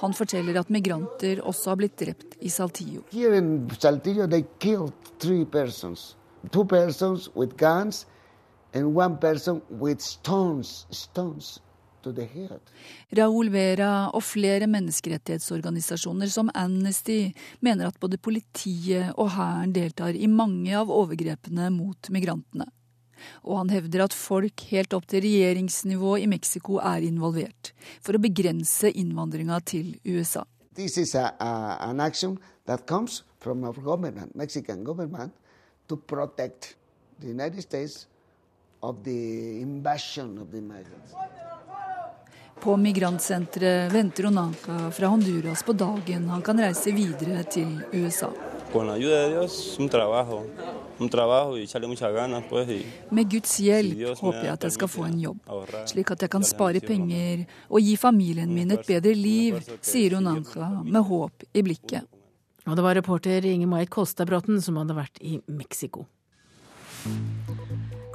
Han forteller at migranter også har blitt drept i Saltillo. Her i Saltillo they killed three persons. Two persons with guns and one person with stones. Raúl Vera og flere menneskerettighetsorganisasjoner som Amnesty mener at både politiet og hæren deltar i mange av overgrepene mot migrantene. Og han hevder at folk helt opp til regjeringsnivå i Mexico er involvert, for å begrense innvandringa til USA. This is a, a, an action that comes from our government, Mexican government, to protect the United States of the invasion of the migrants. På migrantsenteret venter Onanka fra Honduras på dagen han kan reise videre til USA. Med Guds hjelp håper jeg at jeg skal få en jobb, slik at jeg kan spare penger og gi familien min et bedre liv, sier Onanka med håp i blikket. Og det var reporter Inge Marit Kolstadbråten som hadde vært i Mexico.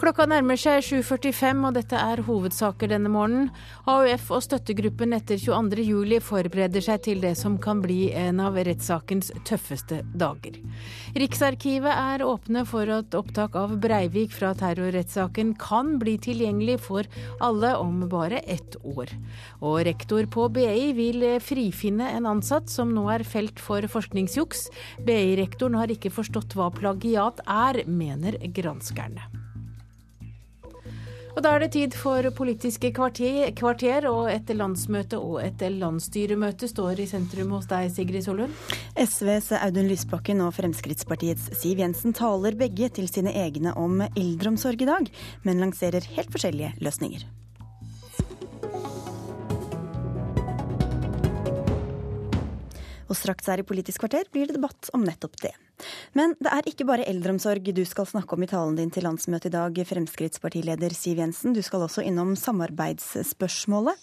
Klokka nærmer seg 7.45, og dette er hovedsaker denne morgenen. AUF og støttegruppen etter 22.07 forbereder seg til det som kan bli en av rettssakens tøffeste dager. Riksarkivet er åpne for at opptak av Breivik fra terrorrettssaken kan bli tilgjengelig for alle om bare ett år. Og rektor på BI vil frifinne en ansatt som nå er felt for forskningsjuks. BI-rektoren har ikke forstått hva plagiat er, mener granskerne. Og Da er det tid for Politiske kvarter, kvarter, og et landsmøte og et landsstyremøte står i sentrum hos deg, Sigrid Solund. SVs Audun Lysbakken og Fremskrittspartiets Siv Jensen taler begge til sine egne om eldreomsorg i dag, men lanserer helt forskjellige løsninger. Og straks her i Politisk kvarter blir det debatt om nettopp det. Men det er ikke bare eldreomsorg du skal snakke om i talen din til landsmøtet i dag, Fremskrittspartileder Siv Jensen. Du skal også innom samarbeidsspørsmålet.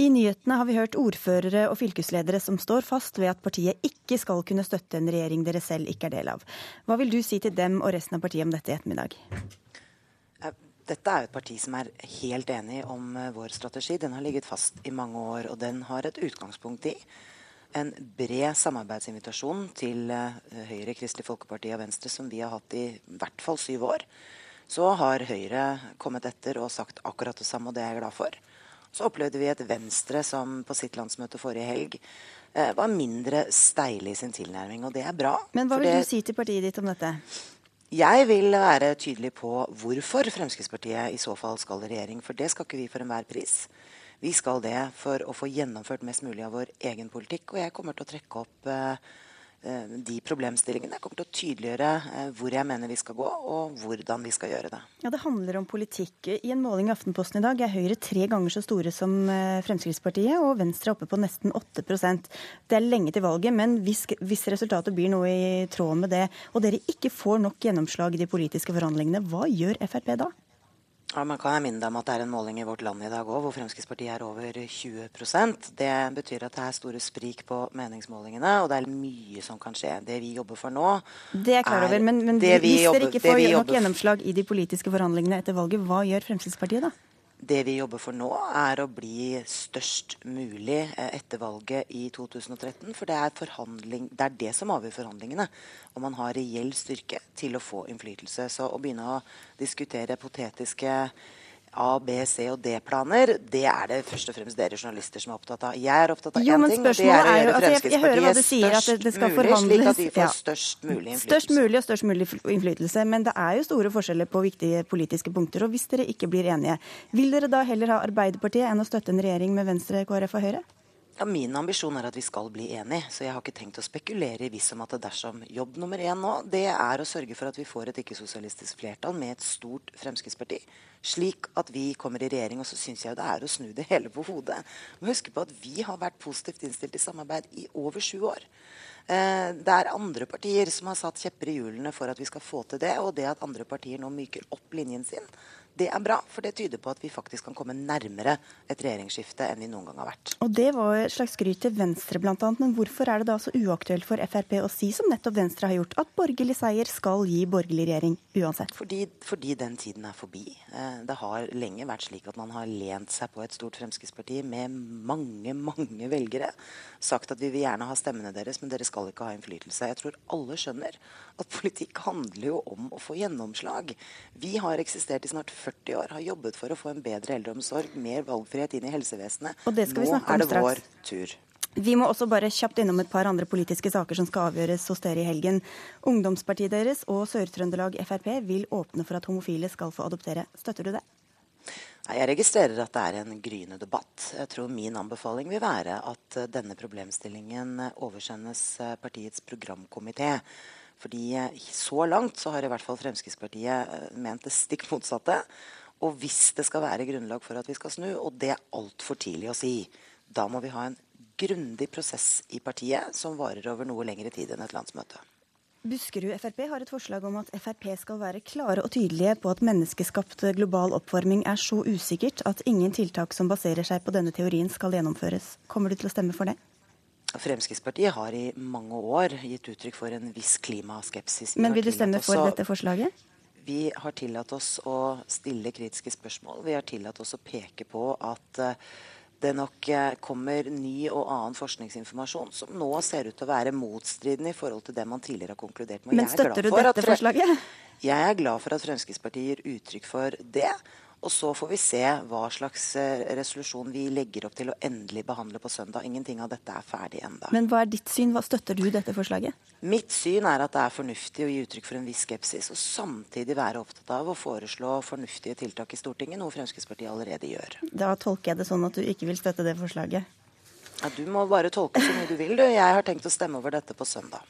I nyhetene har vi hørt ordførere og fylkesledere som står fast ved at partiet ikke skal kunne støtte en regjering dere selv ikke er del av. Hva vil du si til dem og resten av partiet om dette i ettermiddag? Dette er jo et parti som er helt enig om eh, vår strategi. Den har ligget fast i mange år, og den har et utgangspunkt i en bred samarbeidsinvitasjon til uh, Høyre, Kristelig Folkeparti og Venstre, som vi har hatt i hvert fall syv år. Så har Høyre kommet etter og sagt akkurat det samme, og det er jeg glad for. Så opplevde vi et Venstre som på sitt landsmøte forrige helg uh, var mindre steile i sin tilnærming, og det er bra. Men hva vil du si til partiet ditt om dette? Jeg vil være tydelig på hvorfor Fremskrittspartiet i så fall skal i regjering. For det skal ikke vi for enhver pris. Vi skal det for å få gjennomført mest mulig av vår egen politikk. Og jeg kommer til å trekke opp eh, de problemstillingene. Jeg kommer til å tydeliggjøre eh, hvor jeg mener vi skal gå, og hvordan vi skal gjøre det. Ja, Det handler om politikk. I en måling i Aftenposten i dag er Høyre tre ganger så store som eh, Fremskrittspartiet, og Venstre er oppe på nesten 8% Det er lenge til valget, men hvis, hvis resultatet blir noe i tråd med det, og dere ikke får nok gjennomslag i de politiske forhandlingene, hva gjør Frp da? Ja, man kan minne deg om at det er en måling i Vårt Land i dag òg, hvor Fremskrittspartiet er over 20% Det betyr at det er store sprik på meningsmålingene, og det er mye som kan skje. Det vi jobber for nå Det er klar over, men, men hvis dere ikke får nok gjennomslag i de politiske forhandlingene etter valget, hva gjør Fremskrittspartiet da? Det vi jobber for nå, er å bli størst mulig etter valget i 2013. For det er, det, er det som avgjør forhandlingene. Om man har reell styrke til å få innflytelse. Så å begynne å diskutere potetiske A-, B-, C- og D-planer, det er det først og fremst dere journalister som er opptatt av. Jeg er opptatt av én ting, og det er å gjøre Fremskrittspartiet størst mulig, slik at de får ja. størst mulig innflytelse. Størst mulig og størst mulig innflytelse. Men det er jo store forskjeller på viktige politiske punkter. Og hvis dere ikke blir enige, vil dere da heller ha Arbeiderpartiet enn å støtte en regjering med Venstre, KrF og Høyre? Ja, Min ambisjon er at vi skal bli enige, så jeg har ikke tenkt å spekulere i hvis om at det dersom jobb nummer én nå, det er å sørge for at vi får et ikke-sosialistisk flertall med et stort Fremskrittsparti. Slik at vi kommer i regjering. Og så syns jeg det er å snu det hele på hodet. Må huske på at vi har vært positivt innstilt i samarbeid i over sju år. Eh, det er andre partier som har satt kjepper i hjulene for at vi skal få til det. Og det at andre partier nå myker opp linjen sin, Det er bra, for det tyder på at vi faktisk kan komme nærmere et regjeringsskifte enn vi noen gang har vært. Og Det var et slags skryt til Venstre bl.a., men hvorfor er det da så uaktuelt for Frp å si som nettopp Venstre har gjort, at borgerlig seier skal gi borgerlig regjering uansett? Fordi, fordi den tiden er forbi. Eh, det har lenge vært slik at man har lent seg på et stort Fremskrittsparti med mange, mange velgere. Sagt at vi vil gjerne ha stemmene deres, men dere skal ikke ha innflytelse. Jeg tror alle skjønner at politikk handler jo om å få gjennomslag. Vi har eksistert i snart 40 år, har jobbet for å få en bedre eldreomsorg, mer valgfrihet inn i helsevesenet. Og det skal vi Nå snakke om er det vår tur. Vi må også bare kjapt innom et par andre politiske saker som skal avgjøres hos dere i helgen. Ungdomspartiet deres og Sør-Trøndelag Frp vil åpne for at homofile skal få adoptere. Støtter du det? Jeg registrerer at det er en gryende debatt. Jeg tror min anbefaling vil være at denne problemstillingen oversendes eh, partiets programkomité. Fordi eh, så langt så har i hvert fall Fremskrittspartiet eh, ment det stikk motsatte. Og hvis det skal være grunnlag for at vi skal snu, og det er altfor tidlig å si, da må vi ha en grundig prosess i partiet som varer over noe lengre tid enn et landsmøte. Buskerud Frp har et forslag om at Frp skal være klare og tydelige på at menneskeskapt global oppvarming er så usikkert at ingen tiltak som baserer seg på denne teorien skal gjennomføres. Kommer du til å stemme for det? Fremskrittspartiet har i mange år gitt uttrykk for en viss klimaskepsis. Vi Men vil du stemme for dette forslaget? Vi har tillatt oss å stille kritiske spørsmål. Vi har tillatt oss å peke på at eh, det nok eh, kommer ny og annen forskningsinformasjon som nå ser ut til å være motstridende i forhold til det man tidligere har konkludert med. Men er støtter du dette forslaget? Jeg er glad for at Fremskrittspartiet gir uttrykk for det. Og så får vi se hva slags eh, resolusjon vi legger opp til å endelig behandle på søndag. Ingenting av dette er ferdig enda. Men hva er ditt syn? Hva støtter du dette forslaget? Mitt syn er at det er fornuftig å gi uttrykk for en viss skepsis, og samtidig være opptatt av å foreslå fornuftige tiltak i Stortinget, noe Fremskrittspartiet allerede gjør. Da tolker jeg det sånn at du ikke vil støtte det forslaget. Ja, du må bare tolke så mye du vil, du. Jeg har tenkt å stemme over dette på søndag.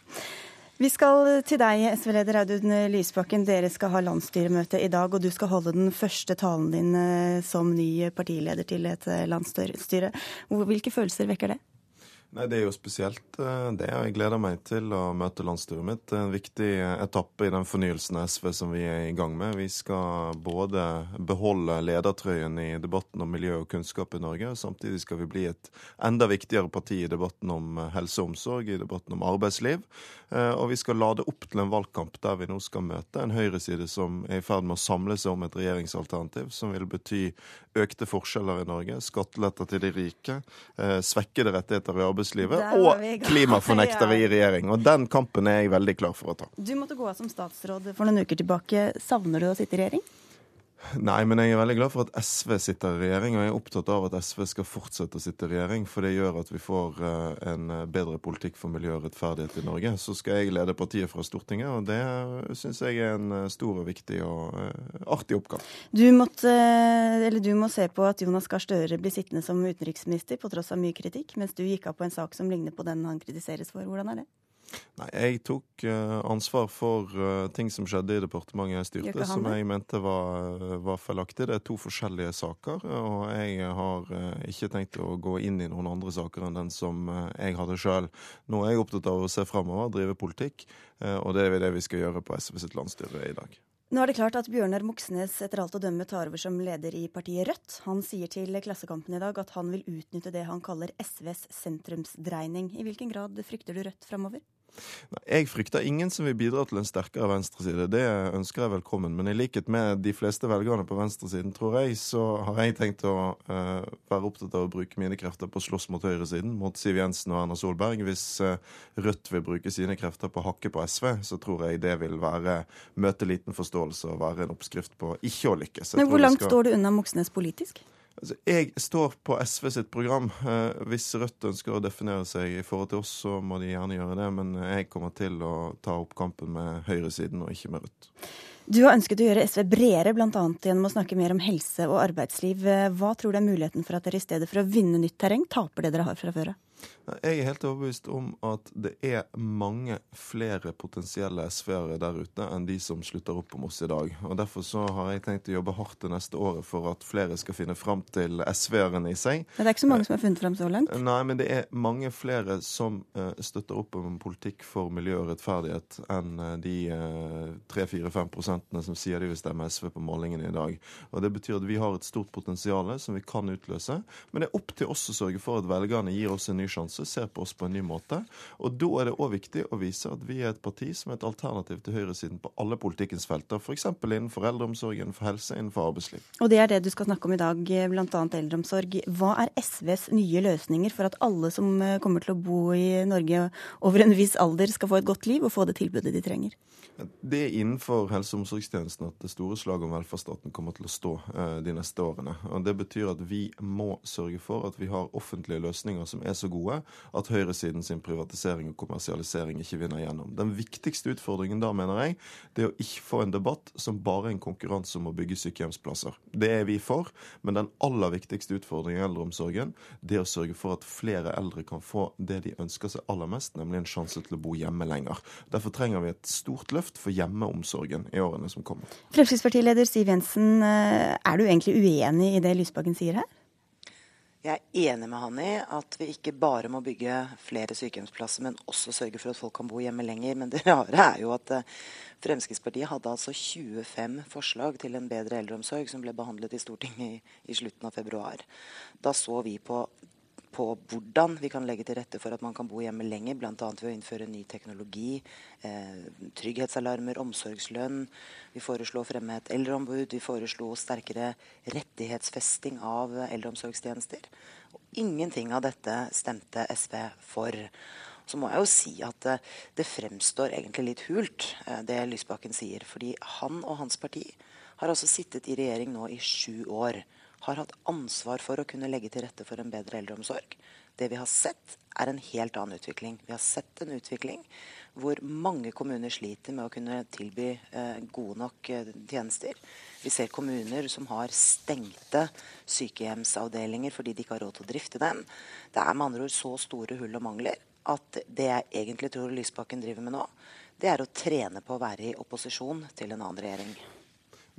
Vi skal til deg, SV-leder Audun Lysbakken. Dere skal ha landsstyremøte i dag, og du skal holde den første talen din eh, som ny partileder til et eh, landsstyre. Hvilke følelser vekker det? Nei, Det er jo spesielt eh, det, og jeg gleder meg til å møte landsstyret mitt. Det er en viktig etappe i den fornyelsen av SV som vi er i gang med. Vi skal både beholde ledertrøyen i debatten om miljø og kunnskap i Norge, og samtidig skal vi bli et enda viktigere parti i debatten om helse og omsorg, i debatten om arbeidsliv. Eh, Og vi skal lade opp til en valgkamp der vi nå skal møte en høyreside som er i ferd med å samle seg om et regjeringsalternativ som vil bety økte forskjeller i Norge, skatteletter til de rike, eh, svekkede rettigheter i arbeidslivet og klimafornektere i regjering. Og den kampen er jeg veldig klar for å ta. Du måtte gå av som statsråd for noen uker tilbake. Savner du å sitte i regjering? Nei, men jeg er veldig glad for at SV sitter i regjering, og jeg er opptatt av at SV skal fortsette å sitte i regjering, for det gjør at vi får eh, en bedre politikk for miljø og rettferdighet i Norge. Så skal jeg lede partiet fra Stortinget, og det syns jeg er en eh, stor og viktig og eh, artig oppgave. Du, måtte, du må se på at Jonas Gahr Støre blir sittende som utenriksminister på tross av mye kritikk, mens du gikk av på en sak som ligner på den han kritiseres for. Hvordan er det? Nei, Jeg tok eh, ansvar for eh, ting som skjedde i departementet jeg styrte, som jeg mente var, var feilaktig. Det er to forskjellige saker, og jeg har eh, ikke tenkt å gå inn i noen andre saker enn den som eh, jeg hadde sjøl. Nå er jeg opptatt av å se framover, drive politikk, eh, og det er det vi skal gjøre på SV sitt landsstyre i dag. Nå er det klart at Bjørnar Moxnes etter alt å dømme tar over som leder i partiet Rødt. Han sier til Klassekampen i dag at han vil utnytte det han kaller SVs sentrumsdreining. I hvilken grad frykter du Rødt framover? Jeg frykter ingen som vil bidra til en sterkere venstreside. Det ønsker jeg velkommen. Men i likhet med de fleste velgerne på venstresiden, tror jeg, så har jeg tenkt å uh, være opptatt av å bruke mine krefter på å slåss mot høyresiden, mot Siv Jensen og Erna Solberg. Hvis uh, Rødt vil bruke sine krefter på å hakke på SV, så tror jeg det vil være møte liten forståelse og være en oppskrift på ikke å lykkes. Men hvor langt skal- står du unna Moxnes politisk? Altså, jeg står på SV sitt program. Eh, hvis Rødt ønsker å definere seg i forhold til oss, så må de gjerne gjøre det. Men jeg kommer til å ta opp kampen med høyresiden og ikke med Rødt. Du har ønsket å gjøre SV bredere, bl.a. gjennom å snakke mer om helse og arbeidsliv. Hva tror du er muligheten for at dere i stedet for å vinne nytt terreng, taper det dere har fra før av? Jeg er helt overbevist om at det er mange flere potensielle SV-ere der ute enn de som slutter opp om oss i dag. Og Derfor så har jeg tenkt å jobbe hardt det neste året for at flere skal finne fram til SV-erne i seg. Men det er ikke så mange som har funnet fram så langt? Nei, men det er mange flere som uh, støtter opp om politikk for miljø og rettferdighet enn uh, de uh, 3-4-5 prosentene som sier de vil stemme SV på målingene i dag. Og Det betyr at vi har et stort potensial som vi kan utløse. Men det er opp til oss å sørge for at velgerne gir oss en ny sjanse ser på oss på en ny måte. Og da er det òg viktig å vise at vi er et parti som er et alternativ til høyresiden på alle politikkens felter. F.eks. innenfor eldreomsorg, innenfor helse, innenfor arbeidsliv. Og det er det du skal snakke om i dag, bl.a. eldreomsorg. Hva er SVs nye løsninger for at alle som eh, kommer til å bo i Norge over en viss alder, skal få et godt liv og få det tilbudet de trenger? Det er innenfor helse- og omsorgstjenesten at det store slaget om velferdsstaten kommer til å stå eh, de neste årene. Og Det betyr at vi må sørge for at vi har offentlige løsninger som er så gode at høyresiden sin privatisering og kommersialisering ikke vinner gjennom. Den viktigste utfordringen da, mener jeg, det er å ikke få en debatt som bare er en konkurranse om å bygge sykehjemsplasser. Det er vi for, men den aller viktigste utfordringen i eldreomsorgen, det er å sørge for at flere eldre kan få det de ønsker seg aller mest, nemlig en sjanse til å bo hjemme lenger. Derfor trenger vi et stort løft for hjemmeomsorgen i årene som kommer. Fremskrittspartileder Siv Jensen, eh, er du egentlig uenig i det Lysbakken sier her? Jeg er enig med han i at vi ikke bare må bygge flere sykehjemsplasser, men også sørge for at folk kan bo hjemme lenger. Men det rare er jo at eh, Fremskrittspartiet hadde altså 25 forslag til en bedre eldreomsorg som ble behandlet i Stortinget i, i slutten av februar. Da så vi på på hvordan vi kan legge til rette for at man kan bo hjemme lenger, bl.a. ved å innføre ny teknologi, eh, trygghetsalarmer, omsorgslønn. Vi foreslo å fremme et eldreombud. Vi foreslo sterkere rettighetsfesting av eldreomsorgstjenester. Og ingenting av dette stemte SV for. Så må jeg jo si at eh, det fremstår egentlig litt hult, eh, det Lysbakken sier. Fordi han og hans parti har altså sittet i regjering nå i sju år har hatt ansvar for å kunne legge til rette for en bedre eldreomsorg. Det vi har sett, er en helt annen utvikling. Vi har sett en utvikling hvor mange kommuner sliter med å kunne tilby eh, gode nok eh, tjenester. Vi ser kommuner som har stengte sykehjemsavdelinger fordi de ikke har råd til å drifte dem. Det er med andre ord så store hull og mangler at det jeg egentlig tror Lysbakken driver med nå, det er å trene på å være i opposisjon til en annen regjering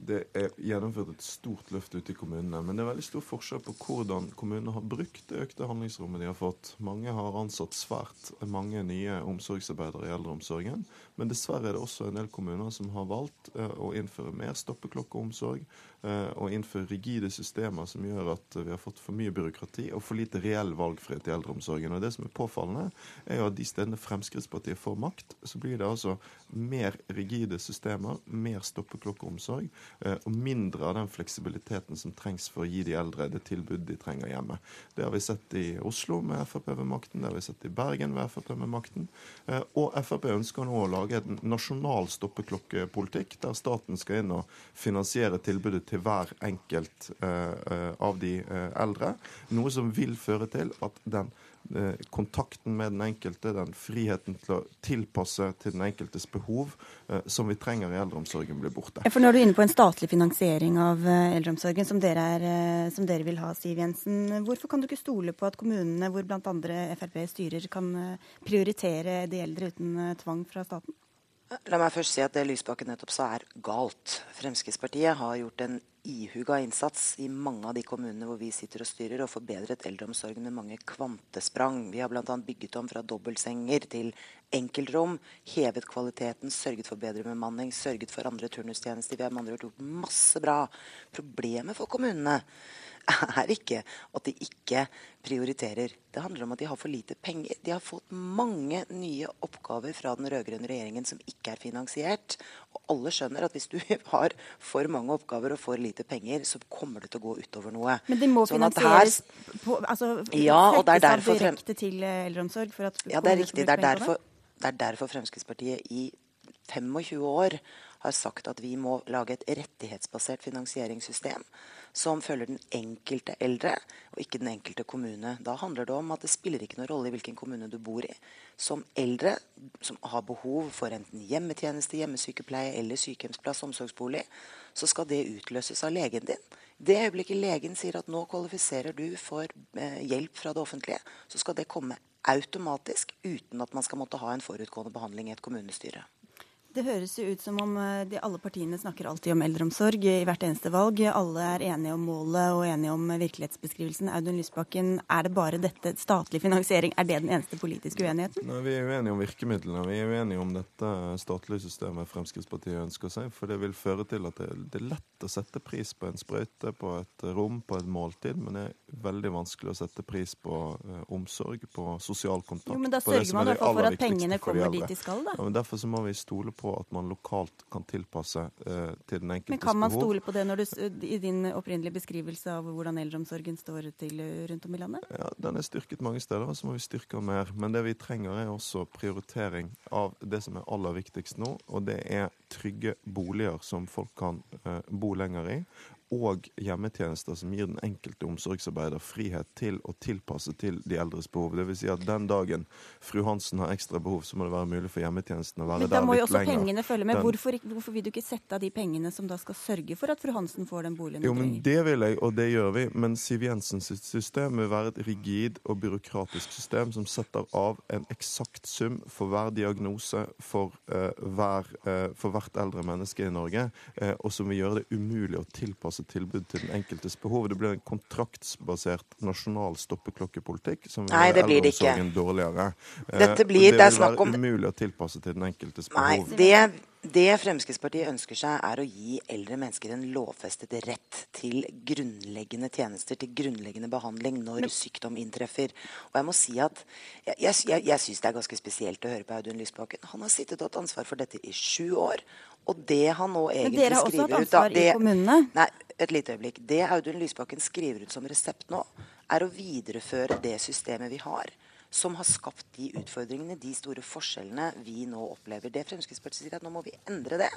det er gjennomført et stort løft ute i kommunene. Men det er veldig stor forskjell på hvordan kommunene har brukt det økte handlingsrommet de har fått. Mange har ansatt svært mange nye omsorgsarbeidere i eldreomsorgen. Men dessverre er det også en del kommuner som har valgt uh, å innføre mer stoppeklokkeomsorg og innføre rigide systemer som gjør at vi har fått for mye byråkrati og for lite reell valgfrihet i eldreomsorgen. Og Det som er påfallende, er jo at de stedene Fremskrittspartiet får makt, så blir det altså mer rigide systemer, mer stoppeklokkeomsorg uh, og mindre av den fleksibiliteten som trengs for å gi de eldre det tilbudet de trenger hjemme. Det har vi sett i Oslo med Frp ved makten, det har vi sett i Bergen ved Frp med makten. Og Frp ønsker nå å lage en nasjonal stoppeklokkepolitikk, der staten skal inn og finansiere tilbudet til hver enkelt uh, av de uh, eldre. Noe som vil føre til at den kontakten med den enkelte, den friheten til å tilpasse til den enkeltes behov, som vi trenger i eldreomsorgen, blir borte. For er du inne på en statlig finansiering av eldreomsorgen, som dere, er, som dere vil ha, Siv Jensen. Hvorfor kan du ikke stole på at kommunene, hvor bl.a. Frp styrer, kan prioritere de eldre uten tvang fra staten? La meg først si at det Lysbakken nettopp sa er galt. Fremskrittspartiet har gjort en ihuga innsats i mange av de kommunene hvor vi sitter og styrer, og forbedret eldreomsorgen med mange kvantesprang. Vi har bl.a. bygget om fra dobbeltsenger til enkeltrom, hevet kvaliteten, sørget for bedre bemanning, sørget for andre turnustjenester. Vi har med andre gjort masse bra. Problemet for kommunene er ikke at de ikke prioriterer. Det handler om at de har for lite penger. De har fått mange nye oppgaver fra den rød-grønne regjeringen som ikke er finansiert. Og alle skjønner at hvis du har for mange oppgaver og for lite penger, så kommer det til å gå utover noe. Men de må sånn finansieres på, altså, ja, og det er derfor direkte til eh, eldreomsorg? For at ja, det er riktig. Det er, derfor, det er derfor Fremskrittspartiet i 25 år har sagt at vi må lage et rettighetsbasert finansieringssystem som følger den enkelte eldre, og ikke den enkelte kommune. Da handler det om at det spiller ikke noen rolle i hvilken kommune du bor i. Som eldre som har behov for enten hjemmetjeneste, hjemmesykepleie eller sykehjemsplass, omsorgsbolig, så skal det utløses av legen din. Det øyeblikket legen sier at nå kvalifiserer du for eh, hjelp fra det offentlige, så skal det komme automatisk uten at man skal måtte ha en forutgående behandling i et kommunestyre. Det høres jo ut som om eh, de, alle partiene snakker alltid om eldreomsorg i hvert eneste valg. Alle er enige om målet og enige om virkelighetsbeskrivelsen. Audun Lysbakken, er det bare dette statlig finansiering? Er det den eneste politiske uenigheten? Nei, Vi er uenige om virkemidlene. Vi er uenige om dette statlige systemet Fremskrittspartiet ønsker seg. For det vil føre til at det, det er lett å sette pris på en sprøyte, på et rom, på et måltid. Men det er veldig vanskelig å sette pris på uh, omsorg, på sosial kontakt. Jo, men da sørger man i hvert fall for at pengene kommer dit de skal, da. Ja, men derfor så må vi stole på på at man lokalt kan tilpasse eh, til den enkeltes behov. Men Kan man stole på det du, i din opprinnelige beskrivelse av hvordan eldreomsorgen står til rundt om i landet? Ja, Den er styrket mange steder, og så må vi styrke mer. Men det vi trenger, er også prioritering av det som er aller viktigst nå. Og det er trygge boliger som folk kan eh, bo lenger i og hjemmetjenester som gir den enkelte omsorgsarbeider frihet til å tilpasse til de eldres behov. Dvs. Si at den dagen fru Hansen har ekstra behov, så må det være mulig for hjemmetjenesten å være der litt lenger. Men da må jo også lenger. pengene følge med. Den... Hvorfor, hvorfor, vil du ikke sette av de pengene som da skal sørge for at fru Hansen får den boligen? Jo, men Det vil jeg, og det gjør vi. Men Siv Jensens system vil være et rigid og byråkratisk system som setter av en eksakt sum for hver diagnose for, uh, hver, uh, for hvert eldre menneske i Norge, uh, og som vil gjøre det umulig å tilpasse tilbud til den enkeltes behov. Det blir en kontraktsbasert nasjonal stoppeklokkepolitikk som vil gjøre eldreomsorgen dårligere. Dette blir, det, det vil være om... umulig å tilpasse til den enkeltes behov. Nei, det, det Fremskrittspartiet ønsker seg, er å gi eldre mennesker en lovfestet rett til grunnleggende tjenester, til grunnleggende behandling når Men... sykdom inntreffer. Og jeg må si at jeg, jeg, jeg syns det er ganske spesielt å høre på Audun Lysbakken. Han har sittet og hatt ansvar for dette i sju år. Og det han nå egentlig skriver ut Men dere har også hatt ansvar i kommunene? Nei, et lite øyeblikk. Det Audun Lysbakken skriver ut som resept nå, er å videreføre det systemet vi har, som har skapt de utfordringene, de store forskjellene vi nå opplever. Det Fremskrittspartiet sier at nå må vi endre det.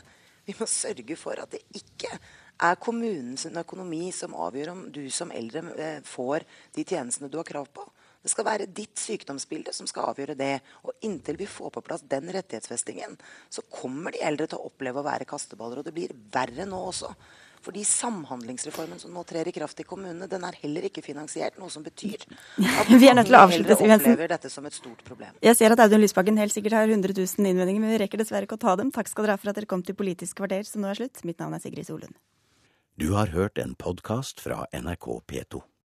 Vi må sørge for at det ikke er kommunens økonomi som avgjør om du som eldre eh, får de tjenestene du har krav på. Det skal være ditt sykdomsbilde som skal avgjøre det. Og inntil vi får på plass den rettighetsfestingen, så kommer de eldre til å oppleve å være kasteballer. Og det blir verre nå også. Fordi Samhandlingsreformen som nå trer i kraft i kommunene, den er heller ikke finansiert. Noe som betyr at vi er nødt til å avslutte, opplever dette som et stort problem. Jeg ser at Audun Lysbakken helt sikkert har 100 000 innvendinger, men vi rekker dessverre ikke å ta dem. Takk skal dere ha for at dere kom til Politisk kvarter, som nå er slutt. Mitt navn er Sigrid Solund. Du har hørt en podkast fra NRK P2.